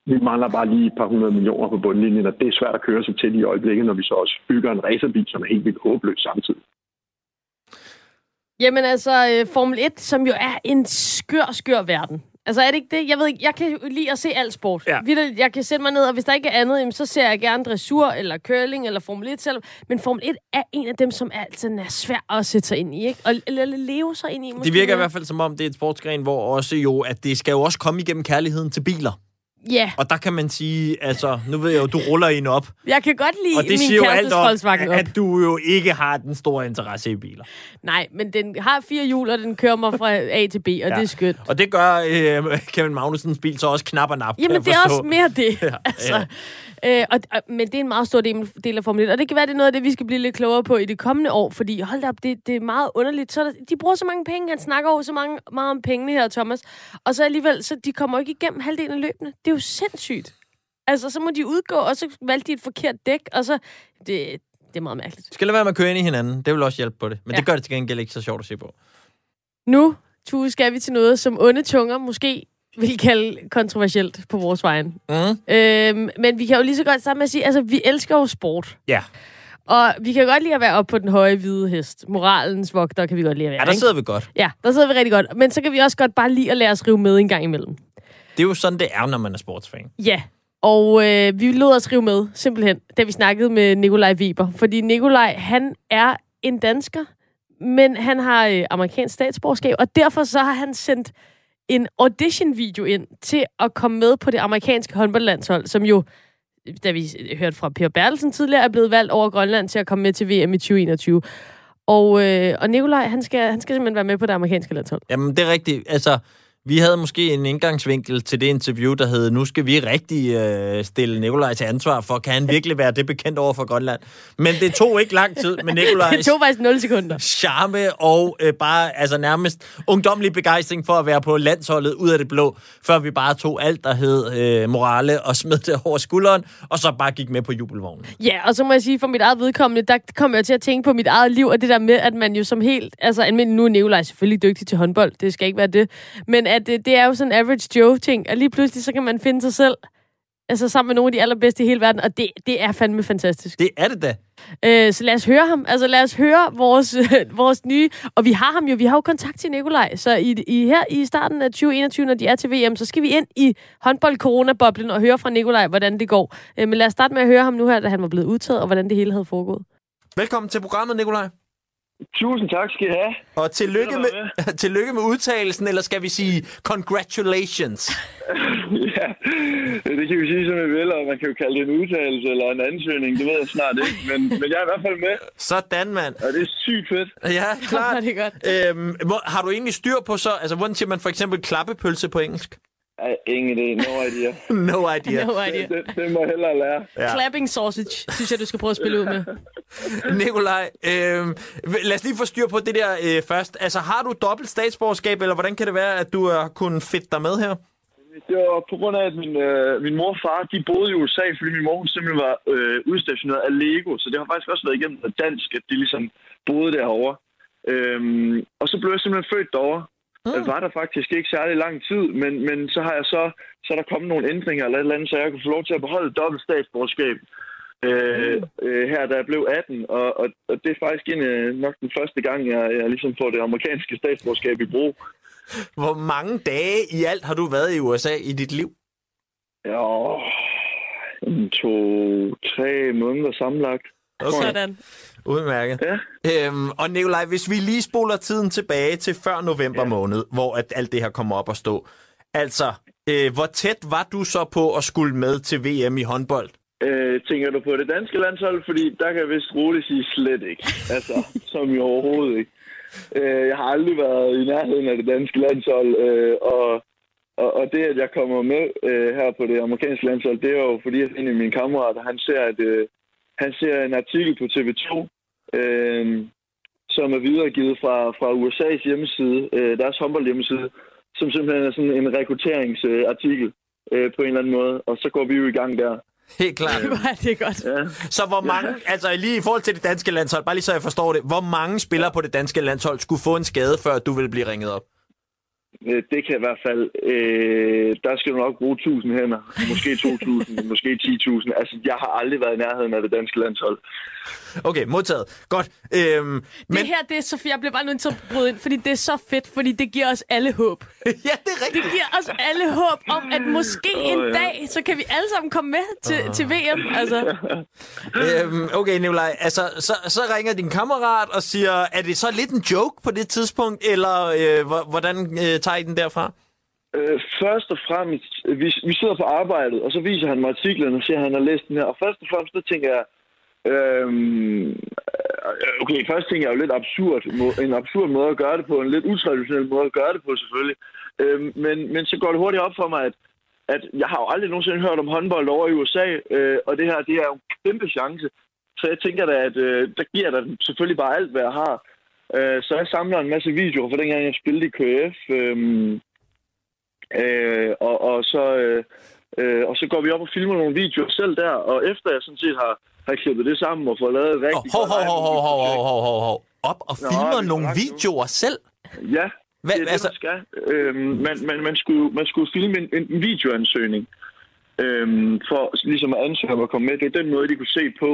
Vi mangler bare lige et par hundrede millioner på bundlinjen, og det er svært at køre sig til i øjeblikket, når vi så også bygger en racerbil, som er helt vildt håbløs samtidig.
Jamen altså, øh, Formel 1, som jo er en skør, skør verden. Altså er det ikke det? Jeg ved ikke, jeg kan lide at se alt sport. Ja. Jeg kan sætte mig ned, og hvis der ikke er andet, så ser jeg gerne dressur, eller curling, eller Formel 1 selv. Men Formel 1 er en af dem, som altid er svær at sætte sig ind i, ikke? Og eller leve sig ind i.
Måske. Det virker i hvert fald som om, det er et sportsgren, hvor også jo, at det skal jo også komme igennem kærligheden til biler.
Ja. Yeah.
Og der kan man sige, altså, nu ved jeg jo, du ruller en op.
Jeg kan godt lide
og det
min
siger jo alt om,
Volkswagen
op. at du jo ikke har den store interesse i biler.
Nej, men den har fire hjul, og den kører mig fra A til B, og ja. det er skønt.
Og det gør øh, Kevin Magnusens bil så også knap og nap.
Jamen, det er også mere det. Ja, altså. Øh, og, og, men det er en meget stor del, del af Formel 1, og det kan være, det er noget af det, vi skal blive lidt klogere på i det kommende år, fordi hold op, det, det er meget underligt. Så der, de bruger så mange penge, han snakker over så mange, meget om pengene her, Thomas, og så alligevel, så de kommer ikke igennem halvdelen af løbende. Det er jo sindssygt. Altså, så må de udgå, og så valgte de et forkert dæk, og så... Det, det er meget mærkeligt.
Skal lade være med at køre ind i hinanden. Det vil også hjælpe på det. Men ja. det gør det til gengæld ikke så sjovt at se på.
Nu, Tue, skal vi til noget, som onde tunger måske vil kalde kontroversielt på vores vejen. Mm. Øhm, men vi kan jo lige så godt sammen med at sige, altså, vi elsker jo sport.
Ja.
Og vi kan godt lide at være oppe på den høje hvide hest. Moralens vogter kan vi godt lide at være.
Ja, der sidder ikke? vi godt.
Ja, der sidder vi rigtig godt. Men så kan vi også godt bare lide at lade os rive med en gang imellem.
Det er jo sådan, det er, når man er sportsfan.
Ja, og øh, vi lod os rive med, simpelthen, da vi snakkede med Nikolaj Weber. Fordi Nikolaj, han er en dansker, men han har øh, amerikansk statsborgerskab, og derfor så har han sendt en audition-video ind til at komme med på det amerikanske håndboldlandshold, som jo, da vi hørte fra Per Bertelsen tidligere, er blevet valgt over Grønland til at komme med til VM i 2021. Og, øh, og Nikolaj, han skal, han skal simpelthen være med på det amerikanske landshold.
Jamen, det er rigtigt. Altså, vi havde måske en indgangsvinkel til det interview, der hed, nu skal vi rigtig øh, stille Nikolaj til ansvar for, kan han virkelig være det bekendt over for Grønland? Men det tog ikke lang tid med Nikolaj.
det tog faktisk 0 sekunder.
Charme og øh, bare altså nærmest ungdomlig begejstring for at være på landsholdet ud af det blå, før vi bare tog alt, der hed øh, morale og smed det over skulderen, og så bare gik med på jubelvognen.
Ja, og så må jeg sige, for mit eget vedkommende, der kom jeg til at tænke på mit eget liv, og det der med, at man jo som helt, altså almindelig, nu er Nikolaj selvfølgelig dygtig til håndbold, det skal ikke være det, men at det, det er jo sådan en average Joe-ting, og lige pludselig så kan man finde sig selv altså sammen med nogle af de allerbedste i hele verden, og det, det er fandme fantastisk.
Det er det da.
Øh, så lad os høre ham. Altså lad os høre vores, vores nye... Og vi har ham jo, vi har jo kontakt til Nikolaj, så i, i, her i starten af 2021, når de er til VM, så skal vi ind i håndbold-corona-boblen og høre fra Nikolaj, hvordan det går. Øh, men lad os starte med at høre ham nu her, da han var blevet udtaget, og hvordan det hele havde foregået.
Velkommen til programmet, Nikolaj.
Tusind tak skal I have.
Og tillykke
du
med, tillykke med udtalelsen, eller skal vi sige congratulations?
ja, det kan vi sige, som vi vil, og man kan jo kalde det en udtalelse eller en ansøgning, det ved jeg snart ikke. Men, men jeg er i hvert fald med,
Sådan, mand.
og det er sygt fedt.
Ja, klart.
det er godt.
Øhm, hvor- har du egentlig styr på så, altså hvordan siger man for eksempel klappepølse på engelsk?
Ej, ingen idé, no idea.
No idea.
No idea.
Det, det må jeg hellere lære.
Ja.
Clapping sausage, synes jeg, du skal prøve at spille ud med.
Nikolaj, øhm, lad os lige få styr på det der øh, først. Altså, har du dobbelt statsborgerskab, eller hvordan kan det være, at du har kunnet fedt dig med her?
Det var på grund af, at min, øh, min mor og far, de boede i USA, fordi min mor hun simpelthen var øh, udstationeret af Lego. Så det har faktisk også været igennem dansk, at de ligesom boede derovre. Øhm, og så blev jeg simpelthen født derovre. Jeg var der faktisk ikke særlig lang tid, men, men så har jeg så, så er der kommet nogle ændringer eller et eller andet, så jeg kunne få lov til at beholde dobbelt statsborgerskab. Øh, øh, her da jeg blev 18, og, og, og det er faktisk en, øh, nok den første gang, jeg, jeg ligesom får det amerikanske statsborgerskab i brug.
Hvor mange dage i alt har du været i USA i dit liv?
Ja, to, tre måneder sammenlagt.
Okay.
Sådan.
Udmærket.
Ja.
Øhm, og Nikolaj, hvis vi lige spoler tiden tilbage til før november ja. måned, hvor at alt det her kommer op at stå. Altså, øh, hvor tæt var du så på at skulle med til VM i håndbold?
Øh, tænker du på det danske landshold? Fordi der kan jeg vist roligt sige slet ikke. Altså, som i overhovedet ikke. Øh, jeg har aldrig været i nærheden af det danske landshold, øh, og, og, og det, at jeg kommer med øh, her på det amerikanske landshold, det er jo fordi, at en af mine kammerater, han ser, at, øh, han ser en artikel på TV2, øh, som er videregivet fra, fra USA's hjemmeside, øh, deres håndbold hjemmeside, som simpelthen er sådan en rekrutteringsartikel øh, på en eller anden måde, og så går vi jo i gang der.
Helt klart.
Er det godt.
Ja.
Så hvor mange, altså lige i forhold til det danske landshold, bare lige så jeg forstår det, hvor mange spillere på det danske landshold skulle få en skade, før du ville blive ringet op?
Øh, Det kan i hvert fald... Øh, der skal du nok bruge 1000 hænder. Måske 2000, måske 10.000. Altså, jeg har aldrig været i nærheden af det danske landshold.
Okay, modtaget. Godt. Øhm,
Men...
men
Det her, det er så, jeg bliver bare nødt til at bryde ind, fordi det er så fedt, fordi det giver os alle håb.
ja, det er
Det
rigtigt.
giver os alle håb om, at måske en
Åh, ja.
dag, så kan vi alle sammen komme med til, til VM. Altså,
Øhm, okay, Nikolaj, altså, så, så ringer din kammerat og siger, er det så lidt en joke på det tidspunkt, eller øh, hvor- hvordan øh, tager I den derfra?
Øh, først og fremmest, vi, vi sidder på arbejdet, og så viser han mig artiklen og siger, at han har læst den her. Og først og fremmest, så tænker jeg, øhm, øh, okay, først tænker jeg jo lidt absurd, en absurd måde at gøre det på, en lidt utraditionel måde at gøre det på selvfølgelig. Øhm, men, men så går det hurtigt op for mig, at, at jeg har jo aldrig nogensinde hørt om håndbold over i USA, øh, og det her, det er jo en kæmpe chance. Så jeg tænker da, at øh, der giver der selvfølgelig bare alt, hvad jeg har. Øh, så jeg samler en masse videoer fra dengang, jeg spillede i KF. Øh, Øh, og, og, så, øh, øh, og så går vi op og filmer nogle videoer selv der, og efter jeg sådan set har, har klippet det sammen og fået lavet et
Oh,
rigtig
hov, hov, hov, hov, hov, hov, hov, hov. Op og
Nå,
filmer
det er
nogle
korrekt nu.
videoer selv?
Ja,
Hvad,
det er det,
altså,
man skal. Øhm, man, man, man, skulle, man skulle filme en, en videoansøgning øhm, for ligesom at ansøge om at komme med. Det var den måde, de kunne se på,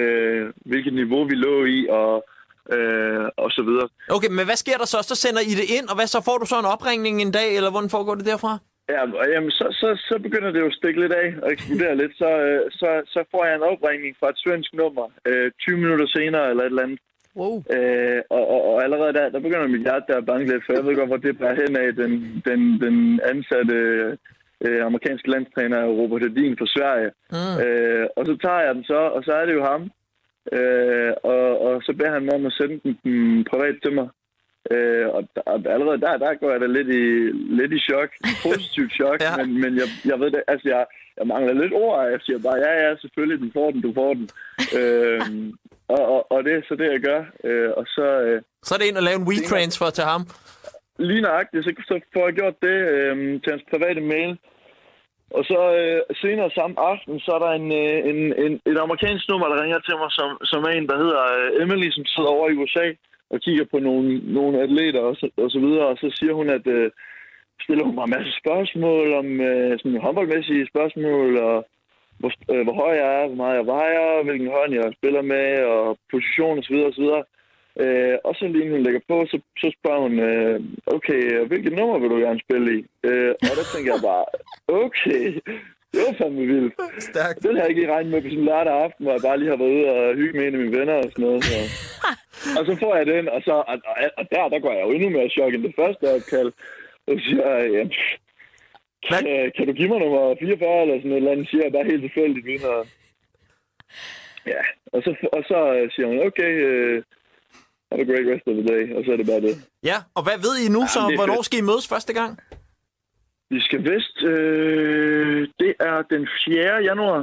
øh, hvilket niveau vi lå i, og, øh, og så videre.
okay, men hvad sker der så? Så sender I det ind, og hvad så? Får du så en opringning en dag, eller hvordan foregår det derfra?
Ja, og jamen, så, så, så begynder det jo at stikke lidt af og eksplodere lidt. Så, øh, så, så får jeg en opringning fra et svensk nummer øh, 20 minutter senere eller et eller andet.
wow.
Øh, og, og, og allerede der, der begynder mit hjerte der at banke lidt, for jeg ved godt, hvor det bærer hen af den, den, den ansatte øh, amerikanske landstræner Robert Hedin fra Sverige.
Mm.
Øh, og så tager jeg den så, og så er det jo ham. Øh, og, og så beder han mig om at sende den, den privat til mig. Øh, og, og allerede der, der går jeg da lidt i, lidt i chok. Positivt chok,
ja.
men, men jeg, jeg ved det, altså jeg, jeg mangler lidt ord, og jeg siger bare, ja, ja, selvfølgelig, du får den, du får den. øh, og, og, og det er så det, jeg gør. Øh, og så øh,
Så er det ind og lave en WeTransfer til ham.
lige nøjagtigt, så, så får jeg gjort det øh, til hans private mail. Og så øh, senere samme aften, så er der en, øh, en, en, et amerikansk nummer, der ringer til mig, som, som er en, der hedder øh, Emily, som sidder over i USA og kigger på nogle, nogle atleter og så, og så videre. Og så siger hun, at øh, stiller hun mig en masse spørgsmål om øh, sådan håndboldmæssige spørgsmål, og hvor, øh, hvor høj jeg er, hvor meget jeg vejer, hvilken hånd jeg spiller med, og position osv. osv. Øh, og så lige hun lægger på, så, så spørger hun, øh, okay, hvilket nummer vil du gerne spille i? Øh, og der tænker jeg bare, okay, Det var fandme vildt.
Stærkt.
Den har jeg ikke lige regnet med på sådan en lørdag aften, hvor jeg bare lige har været ude og hygge med en af mine venner og sådan noget. Så. og så får jeg den, og, så, og, og, og der, der går jeg jo endnu mere chok end det første opkald. Og så siger jeg, ja, kan, kan, du give mig nummer 44 eller sådan noget eller andet, siger jeg bare helt tilfældigt vinder. Ja, og så, og så øh, siger hun, okay, uh, have a great rest of the day, og så er det bare det.
Ja, og hvad ved I nu så?
det er
Hvornår
fedt.
skal I mødes første gang?
Vi skal vest, øh, det er den 4. januar,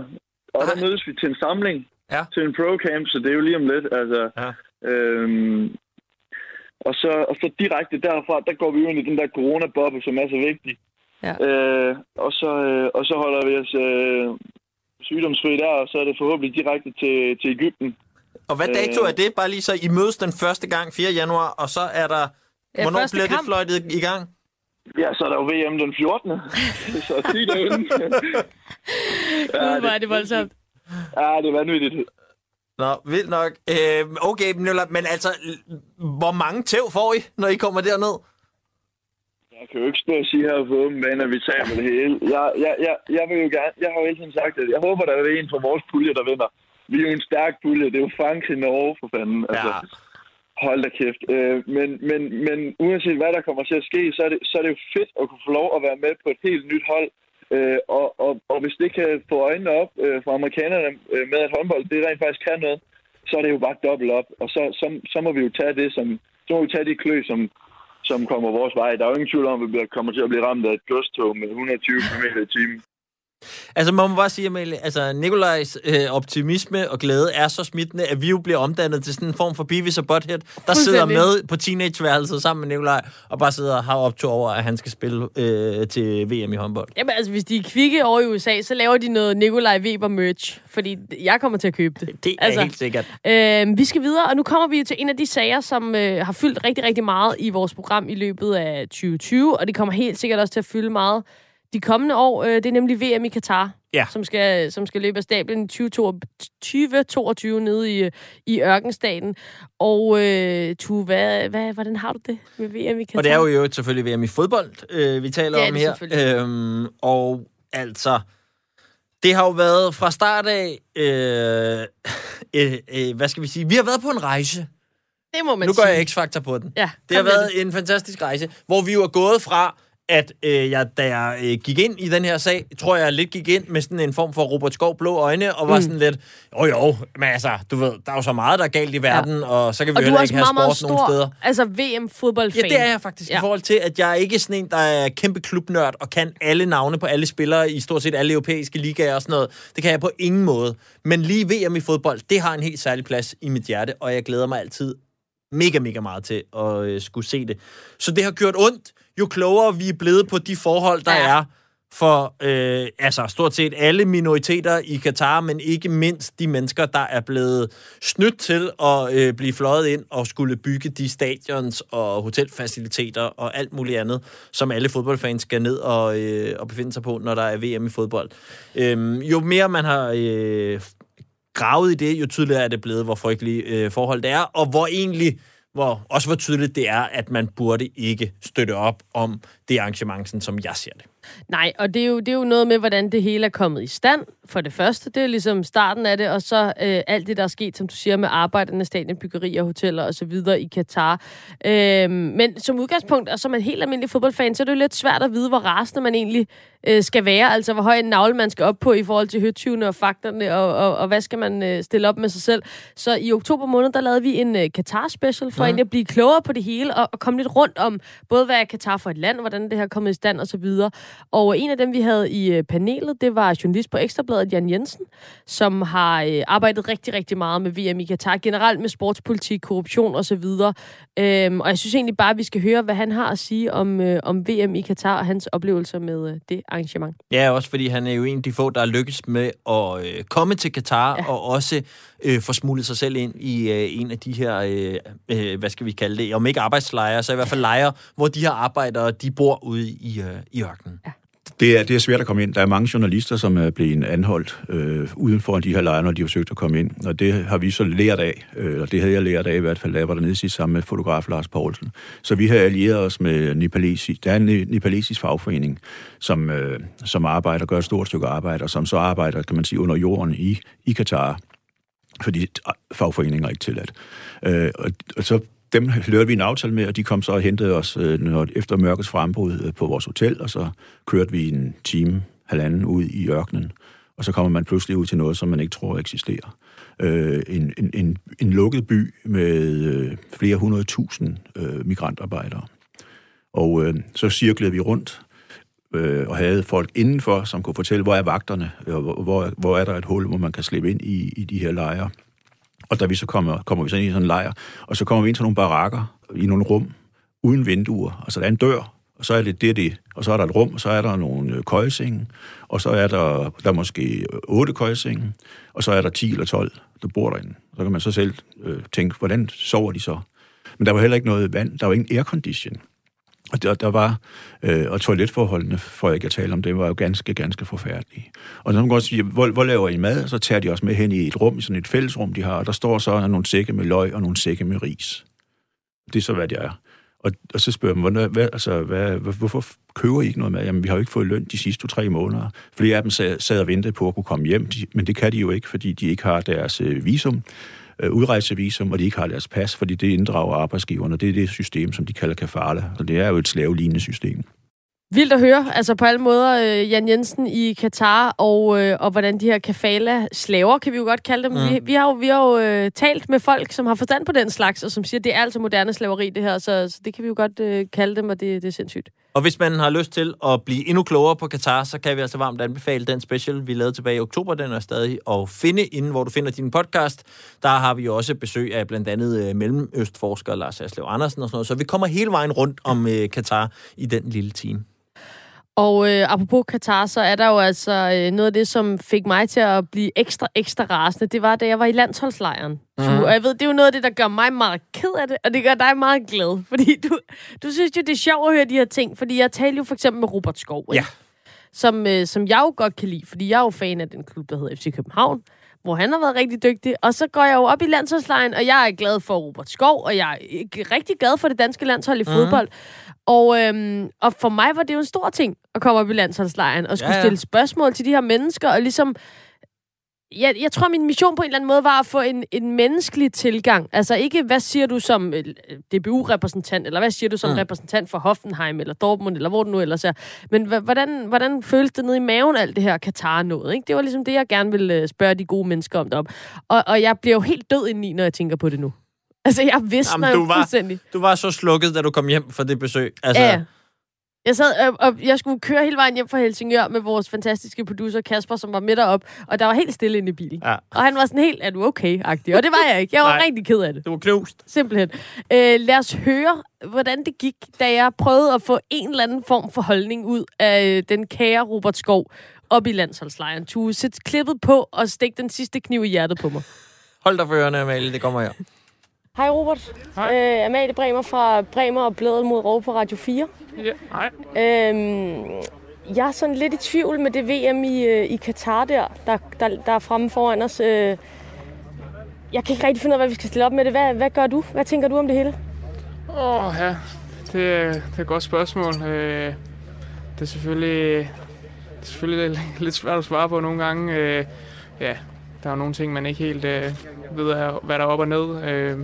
og der
Nej.
mødes vi til en samling,
Ja.
til en pro-camp, så det er jo lige om lidt. Altså,
Ja.
øhm, og, så, og så direkte derfra, der går vi jo ind i den der corona-boble, som er så vigtig.
Ja.
Øh, og, så, øh, og så holder vi os øh, sygdomsfri der, og så er det forhåbentlig direkte til, til Ægypten.
Og hvad dato
Øh.
er det? Bare lige så I mødes den første gang, 4. januar, og så er der...
Ja,
Hvornår bliver
kamp.
det fløjtet i gang?
Ja, så er der jo VM den 14. så 10 dage inden.
Gud, hvor er det voldsomt.
Ja, det er vanvittigt.
Nå, vildt nok. Øh, okay, men altså, hvor mange tæv får I, når I kommer derned?
Jeg kan jo ikke stå og sige her på åben bane, at vi tager det hele. Jeg, jeg, jeg, jeg vil jo gerne, jeg har jo hele tiden sagt, at jeg håber, der er en fra vores pulje, der vinder. Vi er jo en stærk pulje. Det er jo Frankrig, Norge, for fanden. Altså,
Ja.
Hold da kæft. Øh, men, men, men uanset hvad der kommer til at ske, så er, det, så er det jo fedt at kunne få lov at være med på et helt nyt hold. Øh, og, og, og hvis det kan få øjnene op øh, fra amerikanerne øh, med, at håndbold det rent faktisk kan noget, så er det jo bare dobbelt op. Og så, så, så må vi jo tage det som, så må vi tage de klø, som, som kommer vores vej. Der er jo ingen tvivl om, at vi kommer til at blive ramt af et godstog med 120 km i timen.
Altså, man må bare sige, Amalie, altså, Nikolajs øh, optimisme og glæde er så smittende, at vi jo bliver omdannet til sådan en form for Beavis og Butthead, der sidder med på teenageværelset sammen med Nikolaj, og bare sidder og har optur over, at han skal spille øh, til VM i håndbold.
Jamen altså, hvis de er kvikke over i USA, så laver de noget Nikolaj Weber merch. Fordi jeg kommer til at købe det.
Det er altså, helt sikkert.
Øh, vi skal videre, og nu kommer vi til en af de sager, som øh, har fyldt rigtig, rigtig meget i vores program i løbet af 2020, og det kommer helt sikkert også til at fylde meget de kommende år. Øh, det er nemlig VM i Katar,
Ja.
som, skal, som skal løbe af stablen i 2022 nede i, i Ørkenstaten. Og øh, tu, hvad, hvad, hvordan har du det med VM i Katar?
Og det er jo øvrigt selvfølgelig VM i fodbold, øh, vi taler
Det
om
det
her. Øhm, og altså, det har jo været fra start af, øh, øh, øh, hvad skal vi sige, vi har været på en rejse.
det må man
nu
sige.
går jeg X-Factor på den.
Ja,
Det har været en fantastisk rejse, hvor vi jo er gået fra, at øh, jeg, da jeg øh, gik ind i den her sag, tror jeg lidt gik ind med sådan en form for Robert Skov blå øjne, og var
Mm.
sådan lidt, jo jo, men altså, du ved, der er jo så meget, der er galt i verden, ja. og så kan vi
Og
jo heller ikke have sport nogen steder.
stor altså VM-fodboldfan.
Ja, det er jeg faktisk ja. i forhold til, at jeg er ikke sådan en, der er kæmpe klubnørd og kan alle navne på alle spillere i stort set alle europæiske ligaer og sådan noget. Det kan jeg på ingen måde. Men lige VM i fodbold, det har en helt særlig plads i mit hjerte, og jeg glæder mig altid mega, mega meget til at øh, skulle se det. Så det har gjort ondt, jo klogere vi er blevet på de forhold, der ja. Er for øh, altså stort set alle minoriteter i Katar, men ikke mindst de mennesker, der er blevet snydt til at øh, blive fløjet ind og skulle bygge de stadions og hotelfaciliteter og alt muligt andet, som alle fodboldfans skal ned og, øh, og befinde sig på, når der er VM i fodbold. Øhm, jo mere man har øh, gravet i det, jo tydeligere er det blevet, hvor frygtelige øh, forhold det er, og hvor egentlig hvor også hvor tydeligt det er, at man burde ikke støtte op om det arrangement, sådan som jeg ser det.
Nej, og det er, jo, det er jo noget med, hvordan det hele er kommet i stand, for det første. Det er ligesom starten af det, og så øh, alt det, der er sket, som du siger, med arbejderne, stadionbyggerier, hoteller og så videre i Katar. Øh, men som udgangspunkt, og som en helt almindelig fodboldfan, så er det jo lidt svært at vide, hvor rasende man egentlig øh, skal være. Altså, hvor høj en navle man skal op på i forhold til høtyvene og fakterne, og, og, og hvad skal man øh, stille op med sig selv. Så i oktober måned, der lavede vi en øh, Katar-special, for mm. egentlig at blive klogere på det hele, og, og komme lidt rundt om, både hvad er Katar for et land, hvordan det her er kommet i stand, og så videre. Og en af dem, vi havde i øh, panelet, det var journalist på Ekstrabladet, Jan Jensen, som har øh, arbejdet rigtig, rigtig meget med VM i Katar, generelt med sportspolitik, korruption og så videre. Øhm, og jeg synes egentlig bare, at vi skal høre, hvad han har at sige om, øh, om VM i Katar og hans oplevelser med øh, det arrangement.
Ja, også fordi han er jo en af de få, der er lykkes med at øh, komme til Katar ja. og også øh, få smuglet sig selv ind i øh, en af de her, øh, øh, hvad skal vi kalde det, om ikke arbejdslejre, så i hvert fald lejre, hvor de her arbejdere, de bor ude i, øh, i ørkenen. Ja.
Det er, det er svært at komme ind. Der er mange journalister, som er blevet anholdt øh, uden for de her lejre, når de har forsøgt at komme ind. Og det har vi så lært af, øh, og det havde jeg lært af i hvert fald, da jeg var dernede sidst sammen med fotograf Lars Poulsen. Så vi har allieret os med Nepalesi. Der er en nepalesisk fagforening, som, øh, som arbejder, gør et stort stykke arbejde, og som så arbejder, kan man sige, under jorden i, i Katar fordi fagforeninger er ikke tilladt. Øh, og, og så dem hørte vi en aftale med, og de kom så og hentede os øh, når, efter mørkets frembrud øh, på vores hotel, og så kørte vi en time, halvanden ud i ørkenen, og så kommer man pludselig ud til noget, som man ikke tror eksisterer. Øh, en, en, en, en lukket by med øh, flere hundrede tusind øh, migrantarbejdere. Og øh, så cirklede vi rundt, øh, og havde folk indenfor, som kunne fortælle, hvor er vagterne, og hvor, hvor, hvor er der et hul, hvor man kan slippe ind i, i de her lejre. Og da vi så kommer, kommer vi så ind i sådan en lejr, og så kommer vi ind til nogle barakker i nogle rum, uden vinduer. Altså der er en dør, og så er det det, det. Og så er der et rum, og så er der nogle køjsenge, køjesenge, og så er der, der er måske øh, otte køjesenge, og så er der 10 eller 12, der bor derinde. Så kan man så selv øh, tænke, hvordan sover de så? Men der var heller ikke noget vand, der var ingen aircondition. Og der, der var, øh, og toiletforholdene, for jeg ikke at tale om det, var jo ganske, ganske forfærdelige. Og så kan man godt sige, hvor, hvor laver I mad? Så tager de også med hen i et rum, i sådan et fællesrum, de har, og der står så nogle sække med løg og nogle sække med ris. Det er så, hvad det er. Og, og så spørger man, hvad, hvad, altså, hvad, hvorfor køber I ikke noget mad? Jamen, vi har jo ikke fået løn de sidste to-tre måneder. Flere af dem sad, sad og ventede på at kunne komme hjem, men det kan de jo ikke, fordi de ikke har deres øh, visum øh, udrejsevisum, og de ikke har deres pas, fordi det inddrager arbejdsgiverne. Det er det system, som de kalder kafale, og det er jo et slavelignende system.
Vildt at høre, altså på alle måder, øh, Jan Jensen i Katar, og, øh, og hvordan de her kafala-slaver, kan vi jo godt kalde dem. Mm. Vi, vi har jo, vi har jo øh, talt med folk, som har forstand på den slags, og som siger, at det er altså moderne slaveri, det her, så, så det kan vi jo godt øh, kalde dem, og det, det er sindssygt.
Og hvis man har lyst til at blive endnu klogere på Katar, så kan vi altså varmt anbefale den special, vi lavede tilbage i oktober. Den er stadig at finde inden, hvor du finder din podcast. Der har vi også besøg af blandt andet øh, mellemøstforsker Lars Aslev Andersen og sådan noget. Så vi kommer hele vejen rundt om øh, Katar i den lille time.
Og øh, apropos Katar, så er der jo altså øh, noget af det, som fik mig til at blive ekstra, ekstra rasende. Det var, da jeg var i landsholdslejren. Mm. Og jeg ved, det er jo noget af det, der gør mig meget ked af det, og det gør dig meget glad. Fordi du, du synes jo, det er sjovt at høre de her ting. Fordi jeg talte jo for eksempel med Robert Skov,
ja.
som, øh, som jeg jo godt kan lide. Fordi jeg er jo fan af den klub, der hedder FC København hvor han har været rigtig dygtig. Og så går jeg jo op i landsholdslejen, og jeg er glad for Robert Skov, og jeg er rigtig glad for det danske landshold i mm. fodbold. Og, øhm, og for mig var det jo en stor ting at komme op i landsholdslejren og skulle ja, ja. stille spørgsmål til de her mennesker, og ligesom jeg, jeg tror, min mission på en eller anden måde var at få en, en menneskelig tilgang. Altså ikke, hvad siger du som øh, DBU-repræsentant, eller hvad siger du som mm. repræsentant for Hoffenheim, eller Dortmund, eller hvor du nu ellers er. Men hvordan, hvordan føles det nede i maven, alt det her Katar noget? Ikke? Det var ligesom det, jeg gerne ville øh, spørge de gode mennesker om derop. Og, og jeg bliver jo helt død indeni, når jeg tænker på det nu. Altså, jeg vidste Jamen,
du
var, fuldstændig.
Du var så slukket, da du kom hjem fra det besøg. Altså,
ja. Jeg sad, øh, og jeg skulle køre hele vejen hjem fra Helsingør med vores fantastiske producer Kasper, som var med derop, og der var helt stille inde i bilen.
Ja.
Og han var sådan helt, er du okay-agtig? Og det var jeg ikke. Jeg var
Nej.
rigtig ked af det.
Du var knust.
Simpelthen. Øh, lad os høre, hvordan det gik, da jeg prøvede at få en eller anden form for holdning ud af øh, den kære Robert Skov op i landsholdslejren. Du sæt klippet på og stik den sidste kniv i hjertet på mig.
Hold dig for ørerne, Amalie. Det kommer her.
Hej Robert.
Hej.
Øh, Amalie Bremer fra Bremer og Blædet mod Rov på Radio 4.
Ja, hej.
Øhm, jeg er sådan lidt i tvivl med det VM i, øh, i Katar der, der, der, der er fremme foran os. Øh, jeg kan ikke rigtig finde ud af, hvad vi skal stille op med det. Hvad, hvad gør du? Hvad tænker du om det hele?
Åh, oh, ja. Det, er- det er et godt spørgsmål. Øh, det er selvfølgelig, det er selvfølgelig lidt- lidt svært at svare på nogle gange. Øh, ja, der er jo nogle ting, man ikke helt øh, ved, hvad der er op og ned. Øh,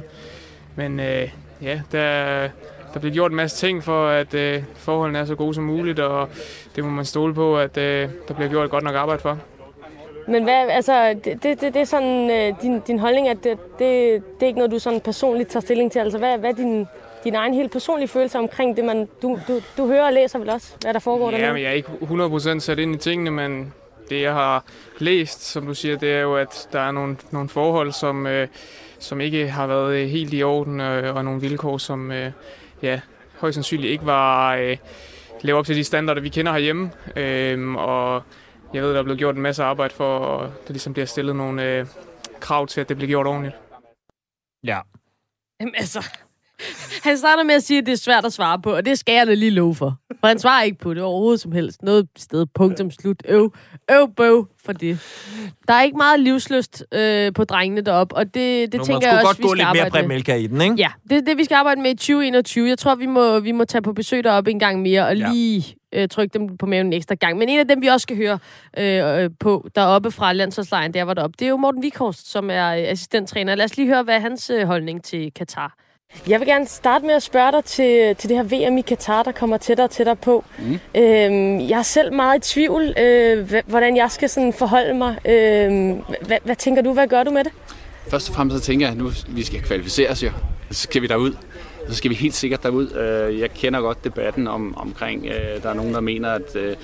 men øh, ja, der, der bliver gjort en masse ting for, at øh, forholdene er så gode som muligt, og det må man stole på, at øh, der bliver gjort et godt nok arbejde for.
Men hvad, altså, det, det, det, er sådan, øh, din, din holdning, at det, det, det er ikke noget, du sådan personligt tager stilling til. Altså, hvad, hvad er din, din egen helt personlige følelse omkring det, man, du, du, du hører og læser vel også, hvad der foregår
Ja,
dernede?
men jeg er ikke 100% sat ind i tingene, men det jeg har læst, som du siger, det er jo, at der er nogle, nogle forhold, som, øh, som ikke har været øh, helt i orden, øh, og nogle vilkår, som øh, ja, højst sandsynligt ikke var øh, lever op til de standarder, vi kender herhjemme. Øh, og jeg ved, der er blevet gjort en masse arbejde for, at der ligesom bliver stillet nogle øh, krav til, at det bliver gjort ordentligt.
Ja.
Jamen altså, Han starter med at sige, at det er svært at svare på, og det skal jeg da lige love for. For han svarer ikke på det overhovedet som helst. Noget sted, punktum, slut, øv, øv, bøv for det. Der er ikke meget livsløst øh, på drengene deroppe, og det, det
Nu,
tænker jeg også,
godt gå
vi skal
lidt mere
med.
I den, ikke?
Ja, det er det, vi skal arbejde med i 2021. Jeg tror, vi må, vi må tage på besøg deroppe en gang mere, og
Ja.
lige øh, trykke dem på maven en ekstra gang. Men en af dem, vi også skal høre øh, øh, på deroppe fra landsholdslejren, der var deroppe, det er jo Morten Vikhorst, som er øh, assistenttræner. Lad os lige høre, hvad er hans øh, holdning til Katar. Jeg vil gerne starte med at spørge dig til, til det her VM i Katar, der kommer tættere og tættere på. Mm. Øhm, jeg er selv meget i tvivl, øh, hvordan jeg skal sådan forholde mig. Øh, hvad, hvad tænker du? Hvad gør du med det?
Først og fremmest så tænker jeg, at nu vi skal kvalificere os jo. Så skal vi derud. Så skal vi helt sikkert derud. Øh, Jeg kender godt debatten om, omkring, øh, der er nogen, der mener, at øh,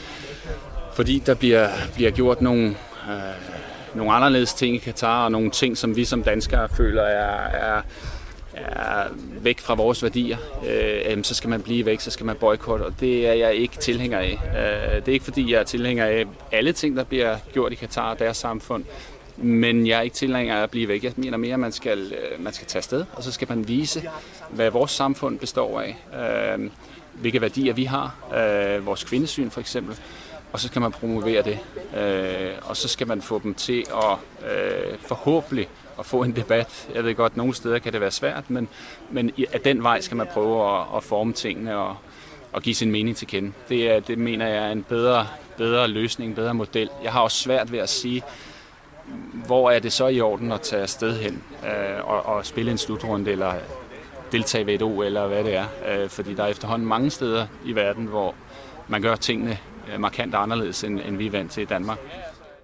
fordi der bliver, bliver gjort nogle, øh, nogle anderledes ting i Katar, og nogle ting, som vi som danskere føler er, er, er væk fra vores værdier, øh, så skal man blive væk, så skal man boykotte, og det er jeg ikke tilhænger af. Øh, det er ikke fordi, jeg er tilhænger af alle ting, der bliver gjort i Katar og deres samfund, men jeg er ikke tilhænger af at blive væk. Jeg mener mere, at man skal, øh, man skal tage sted, og så skal man vise, hvad vores samfund består af. Øh, hvilke værdier vi har. Øh, vores kvindesyn for eksempel. Og så skal man promovere det. Øh, og så skal man få dem til at øh, forhåbentlig at få en debat. Jeg ved godt, at nogle steder kan det være svært, men, men af den vej skal man prøve at, at forme tingene og, og give sin mening til kende. Det, er, det mener jeg er en bedre, bedre løsning, en bedre model. Jeg har også svært ved at sige, hvor er det så i orden at tage afsted hen øh, og, og spille en slutrunde eller deltage ved et O eller hvad det er. Øh, fordi der er efterhånden mange steder i verden, hvor man gør tingene øh, markant anderledes, end, end vi er vant til i Danmark.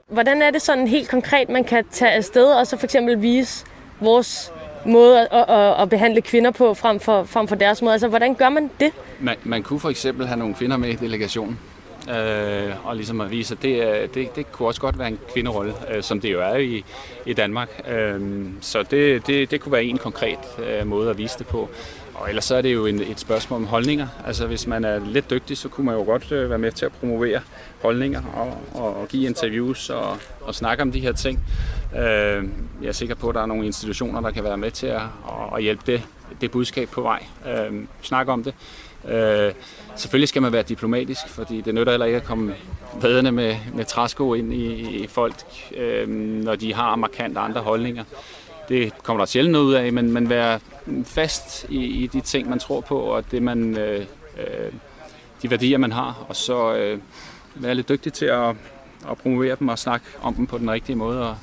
Hvordan er det sådan helt konkret, man kan tage afsted og så for eksempel vise vores måde at, at, at behandle kvinder på frem for, frem for deres måde? Altså, hvordan gør man det?
Man, man kunne for eksempel have nogle kvinder med i delegationen, øh, og ligesom at vise, at det, øh, det, det kunne også godt være en kvinderolle, øh, som det jo er i, i Danmark. Øh, så det, det, det kunne være en konkret øh, måde at vise det på. Og ellers så er det jo en, et spørgsmål om holdninger. Altså hvis man er lidt dygtig, så kunne man jo godt øh, være med til at promovere holdninger og, og, og give interviews og, og snakke om de her ting. Øh, jeg er sikker på, at der er nogle institutioner, der kan være med til at, at, hjælpe det, det budskab på vej. Øh, snakke om det. Øh, selvfølgelig skal man være diplomatisk, fordi det nytter heller ikke at komme vadende med, med træsko ind i, i folk, øh, når de har markant andre holdninger. Det kommer der sjældent noget ud af, men, men være fast i, i de ting, man tror på, og det man, øh, øh, de værdier, man har, og så øh, være lidt dygtig til at, at promovere dem og snakke om dem på den rigtige måde, og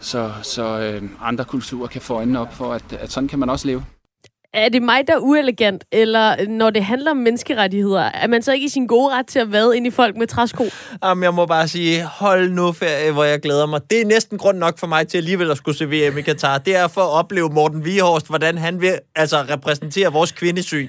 så, så øh, andre kulturer kan få øjnene op for, at, at sådan kan man også leve.
Er det mig, der er uelegant, eller når det handler om menneskerettigheder, er man så ikke i sin gode ret til at vade ind i folk med træsko?
Jamen, jeg må bare sige, hold nu ferie, hvor jeg glæder mig. Det er næsten grund nok for mig til alligevel at skulle se VM i Katar. Det er for at opleve Morten Vihorst, hvordan han vil altså, repræsentere vores kvindesyn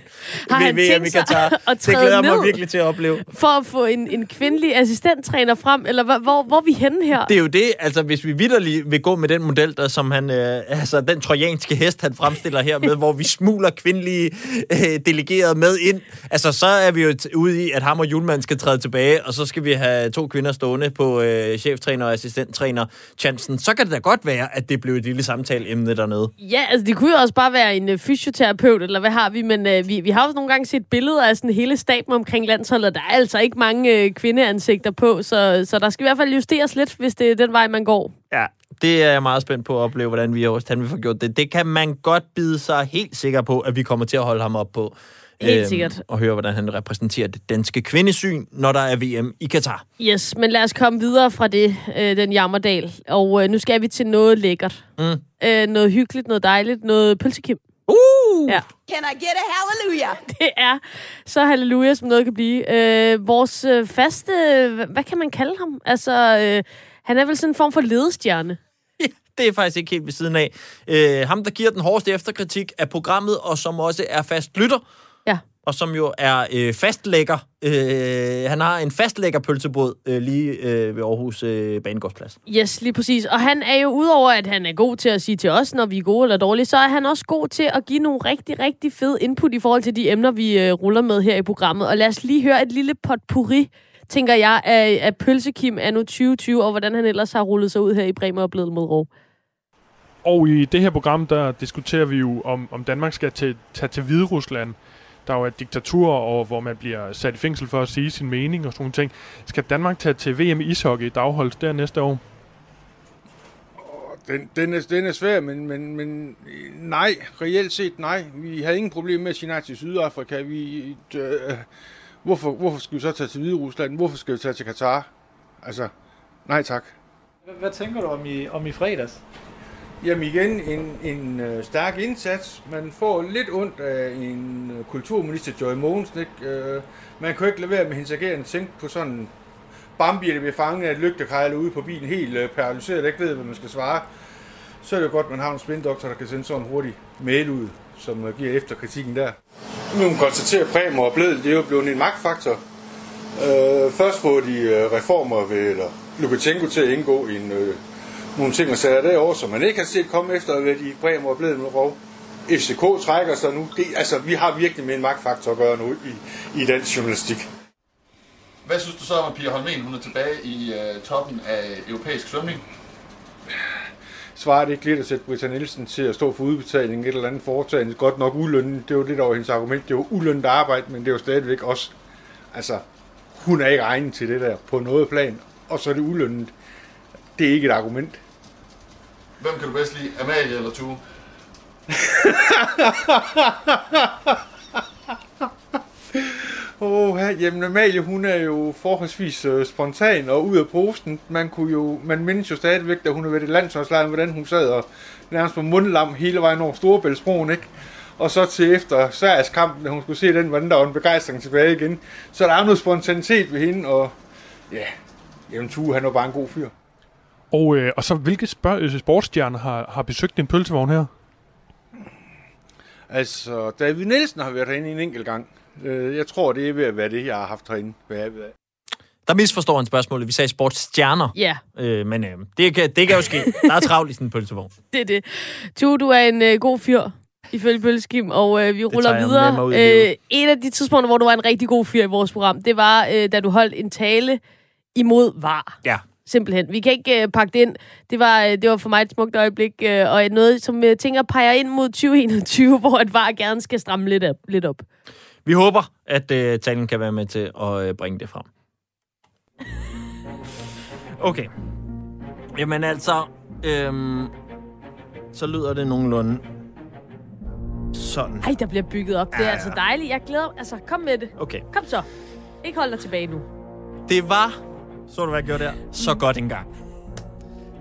Har
ved VM i Katar.
at
Det glæder mig virkelig til at opleve.
For at få en, en kvindelig assistenttræner frem, eller hvor, hvor, hvor er vi henne her?
Det er jo det, altså hvis vi vidderligt vil gå med den model, der som han, øh, altså den trojanske hest, han fremstiller her med, hvor vi smuler kvindelige øh, delegerede med ind, altså så er vi jo t- ude i, at ham og Julemand skal træde tilbage, og så skal vi have to kvinder stående på øh, cheftræner og assistenttræner chancen. Så kan det da godt være, at det blev et lille samtaleemne dernede.
Ja, altså det kunne jo også bare være en øh, fysioterapeut, eller hvad har vi? Men øh, vi, vi har også nogle gange set billeder af sådan hele staben omkring landsholdet, der er altså ikke mange øh, kvindeansigter på, så, så der skal i hvert fald justeres lidt, hvis det er den vej, man går.
Ja, det er jeg meget spændt på at opleve, hvordan vi også han vil få gjort det. Det kan man godt bide sig helt sikker på, at vi kommer til at holde ham op på.
Helt sikkert.
Og høre, hvordan han repræsenterer det danske kvindesyn, når der er VM i Katar.
Yes, men lad os komme videre fra det, øh, den jammerdal. Og øh, nu skal vi til noget lækkert.
Mm.
Øh, noget hyggeligt, noget dejligt, noget pølsekim.
Uh!
Ja.
Can I get a hallelujah?
Det er så halleluja, som noget kan blive. Øh, vores øh, faste, hvad, hvad kan man kalde ham? Altså, øh, han er vel sådan en form for ledestjerne.
Det er faktisk ikke helt ved siden af. Øh, ham, der giver den hårdeste efterkritik af programmet, og som også er fast lytter.
Ja.
Og som jo er øh, fastlægger. Øh, han har en fastlægger pølsebåd øh, lige øh, ved Aarhus øh, Banegårdsplads.
Yes, lige præcis. Og han er jo, udover at han er god til at sige til os, når vi er gode eller dårlige, så er han også god til at give nogle rigtig, rigtig fede input i forhold til de emner, vi øh, ruller med her i programmet. Og lad os lige høre et lille potpourri, tænker jeg, af, af Pølsekim anno 2020, og hvordan han ellers har rullet sig ud her i Bremer og blevet mod Rå.
Og i det her program, der diskuterer vi jo, om, om Danmark skal til, tage til Hvide Rusland. Der er jo et diktatur, og hvor man bliver sat i fængsel for at sige sin mening og sådan nogle ting. Skal Danmark tage til VM i ishockey, der afholdes der næste år?
Den, den, er, den er svær, men, men, men nej, reelt set nej. Vi havde ingen problem med at sige nej til Sydafrika. Vi, øh, hvorfor, hvorfor skal vi så tage til Hvide Rusland? Hvorfor skal vi tage til Katar? Altså, nej tak.
Hvad, hvad tænker du om i, om i fredags?
Jamen igen, en, en øh, stærk indsats. Man får lidt ondt af en øh, kulturminister, Joy Mogensen. Ikke? Øh, man kan jo ikke lade være med hendes agerende tænke på sådan Bambi, der bliver fanget af et lygtekejl ude på bilen, helt øh, paralyseret, der ikke ved, hvad man skal svare. Så er det jo godt, at man har en spindoktor, der kan sende sådan en hurtig mail ud, som øh, giver efter kritikken der. Nu kan man konstatere, at Bremer og Bledel, det er jo blevet en magtfaktor. Øh, først får de øh, reformer ved eller Lukashenko til at indgå i en, øh, nogle ting og sager derovre, som man ikke har set komme efter, hvad de Bremer og Bledel med rov. FCK trækker sig nu. Det, altså, vi har virkelig med en magtfaktor at gøre nu i, i dansk journalistik.
Hvad synes du så om, at Pia Holmen hun er tilbage i uh, toppen af europæisk svømning?
Svarer det ikke lidt at sætte Britta Nielsen til at stå for udbetaling et eller andet foretagende? Godt nok ulønnet, det var lidt over hendes argument. Det var ulønnet arbejde, men det var stadigvæk også... Altså, hun er ikke egnet til det der på noget plan, og så er det ulønnet. Det er ikke et argument.
Hvem kan du bedst lide, Amalie eller Tue?
Åh, oh, jamen Amalie, hun er jo forholdsvis øh, spontan og ud af posten. Man kunne jo, man mindes jo stadigvæk, da hun er ved det landsholdslejr, hvordan hun sad og nærmest på mundlam hele vejen over Storebæltsbroen, ikke? Og så til efter Sveriges kamp, da hun skulle se den, hvordan der var en begejstring tilbage igen. Så der er noget spontanitet ved hende, og ja, jamen Tue, han var bare en god fyr.
Og, øh, og så, hvilke øh, sportsstjerner har, har besøgt din pølsevogn her?
Altså, David Nielsen har været herinde en enkelt gang. Øh, Jeg tror, det er ved at være det, jeg har haft herinde. Hvad jeg ved.
Der misforstår han spørgsmålet. Vi sagde sportsstjerner.
Ja.
Øh, men øh, det, kan, det kan jo ske. Der er travlt i sådan en pølsevogn.
Det er det. Tu, du er en øh, god fyr, ifølge Bølskim, og øh, vi ruller
tager jeg
videre. Øh, en af de tidspunkter, hvor du var en rigtig god fyr i vores program, det var, øh, da du holdt en tale imod var.
Ja.
Simpelthen. Vi kan ikke øh, pakke det ind. Det var, øh, det var for mig et smukt øjeblik, øh, og noget, som øh, tænker peger ind mod 2021, hvor et var gerne skal stramme lidt op. Lidt op.
Vi håber, at øh, talen kan være med til at øh, bringe det frem. Okay. Jamen altså, øhm, så lyder det nogenlunde sådan.
Ej, der bliver bygget op. Det er
Ja,
altså
ja.
dejligt. Jeg glæder Altså, kom med det.
Okay.
Kom så. Ikke hold dig tilbage nu.
Det var, så du hvad jeg gjorde der, så godt engang.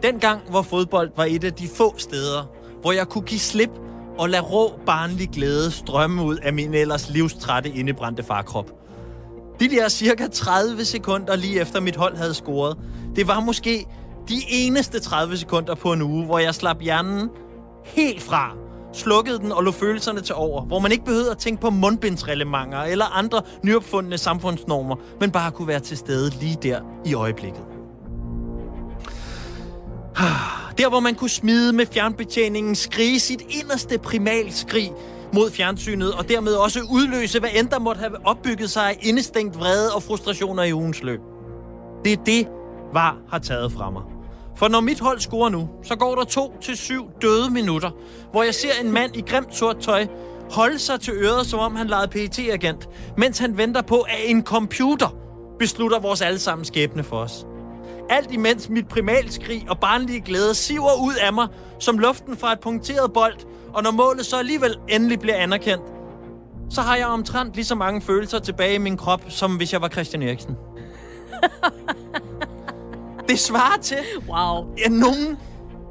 Den gang, hvor fodbold var et af de få steder, hvor jeg kunne give slip og lade rå barnlig glæde strømme ud af min ellers livstrætte indebrændte farkrop. De der cirka 30 sekunder lige efter mit hold havde scoret, det var måske de eneste 30 sekunder på en uge, hvor jeg slap hjernen helt fra, slukkede den og lå følelserne til over, hvor man ikke behøvede at tænke på mundbindsreglementer eller andre nyopfundne samfundsnormer, men bare kunne være til stede lige der i øjeblikket. Der, hvor man kunne smide med fjernbetjeningen, skrige sit inderste primalskrig mod fjernsynet, og dermed også udløse, hvad end der måtte have opbygget sig af indestængt vrede og frustrationer i ugens løb. Det er det, VAR har taget fra mig. For når mit hold scorer nu, så går der to til syv døde minutter, hvor jeg ser en mand i grimt sort tøj holde sig til øret, som om han legede pt agent mens han venter på, at en computer beslutter vores allesammen skæbne for os. Alt imens mit primalskrig og barnlige glæde siver ud af mig som luften fra et punkteret bold, og når målet så alligevel endelig bliver anerkendt, så har jeg omtrent lige så mange følelser tilbage i min krop, som hvis jeg var Christian Eriksen. det svarer til,
wow.
at nogen,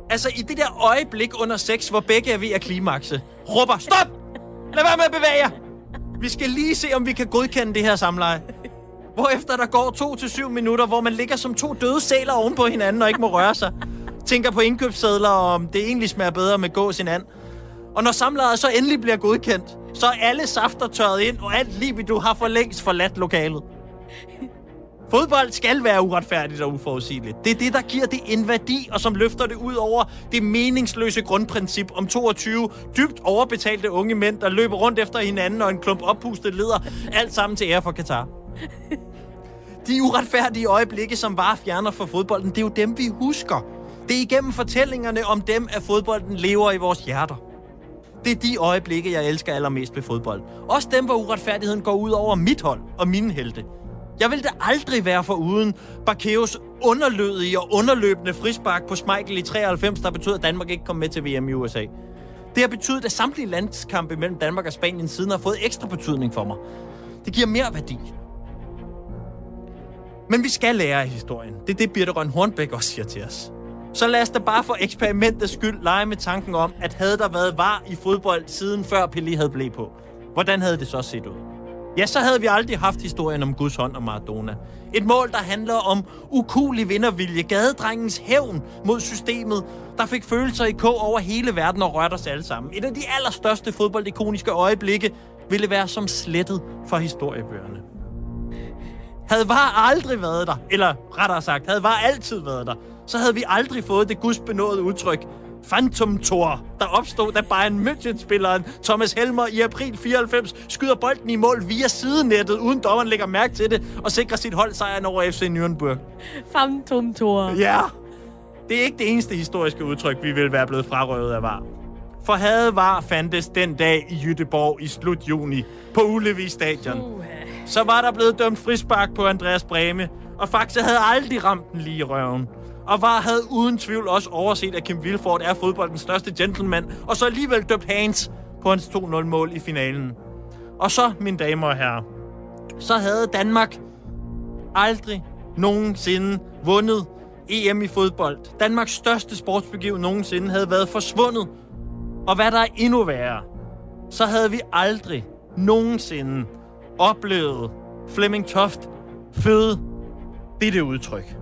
altså i det der øjeblik under sex, hvor begge er ved at klimakse, råber, stop! Lad være med at bevæge jer! Vi skal lige se, om vi kan godkende det her samleje. Hvorefter der går to til syv minutter, hvor man ligger som to døde sæler oven på hinanden og ikke må røre sig. Tænker på indkøbssedler, og om det egentlig smager bedre med gås end and. Og når samlejet så endelig bliver godkendt, så er alle safter tørret ind, og alt libido har for længst forladt lokalet. Fodbold skal være uretfærdigt og uforudsigeligt. Det er det, der giver det en værdi, og som løfter det ud over det meningsløse grundprincip om 22 dybt overbetalte unge mænd, der løber rundt efter hinanden og en klump oppustet leder, alt sammen til ære for Katar. De uretfærdige øjeblikke, som bare fjerner for fodbolden, det er jo dem, vi husker. Det er igennem fortællingerne om dem, at fodbolden lever i vores hjerter. Det er de øjeblikke, jeg elsker allermest ved fodbold. Også dem, hvor uretfærdigheden går ud over mit hold og mine helte. Jeg vil da aldrig være for uden Barkeos underlødige og underløbende frispark på Schmeichel i 93, der betød, at Danmark ikke kom med til VM i USA. Det har betydet, at samtlige landskampe mellem Danmark og Spanien siden har fået ekstra betydning for mig. Det giver mere værdi. Men vi skal lære af historien. Det er det, Birte Røn Hornbæk også siger til os. Så lad os da bare for eksperimentets skyld lege med tanken om, at havde der været var i fodbold siden før Pelé havde blæ på. Hvordan havde det så set ud? Ja, så havde vi aldrig haft historien om Guds hånd og Maradona. Et mål, der handler om ukulig vindervilje, gadedrengens hævn mod systemet, der fik følelser i k over hele verden og rørte os alle sammen. Et af de allerstørste fodboldikoniske øjeblikke ville være som slettet for historiebøgerne. Havde VAR aldrig været der, eller rettere sagt, havde VAR altid været der, så havde vi aldrig fået det gudsbenåede udtryk Phantom Tor, der opstod, da Bayern München-spilleren Thomas Helmer i april 94 skyder bolden i mål via sidenettet, uden dommeren lægger mærke til det, og sikrer sit hold sejren over FC Nürnberg.
Phantom Tor.
Ja, det er ikke det eneste historiske udtryk, vi vil være blevet frarøvet af VAR. For havde VAR fandtes den dag i Jødeborg i slut juni på Ulevi Stadion, så var der blevet dømt frispark på Andreas Breme, og faktisk havde aldrig ramt den lige i røven. Og VAR havde uden tvivl også overset, at Kim Vilfort er fodboldens største gentleman, og så alligevel døbt Hans på hans 2-0-mål i finalen. Og så, mine damer og herrer, så havde Danmark aldrig nogensinde vundet EM i fodbold. Danmarks største sportsbegivenhed nogensinde havde været forsvundet. Og hvad der er endnu værre, så havde vi aldrig nogensinde oplevet Flemming Toft føde dette udtryk.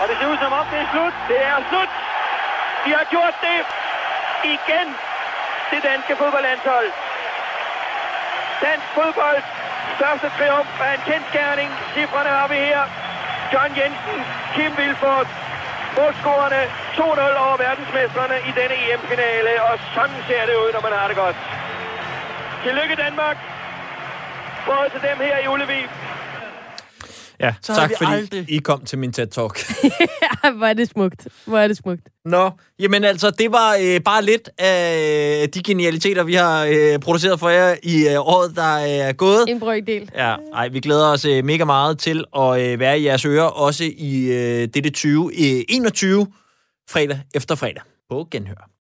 Og det ser ud som om, det er slut. Det er slut. De har gjort det igen. Det danske fodboldlandshold. Dansk fodbold. Største triumf er en kendskærning. Cifrene har vi her. John Jensen, Kim Vilfort, målscorerne 2-0 over verdensmestrene i denne EM-finale. Og sådan ser det ud, når man har det godt. Tillykke Danmark. Både til dem her i Ullevi,
Ja,
Så
tak fordi
aldrig-
I kom til min TED-talk.
Ja, hvor er det smukt. Hvor er det smukt.
Nå, jamen altså, det var øh, bare lidt af de genialiteter, vi har øh, produceret for jer i øh, året, der er gået.
En brøkdel.
Ja, ej, vi glæder os øh, mega meget til at øh, være i jeres ører, også i øh, dette 2021 fredag efter fredag på Genhør.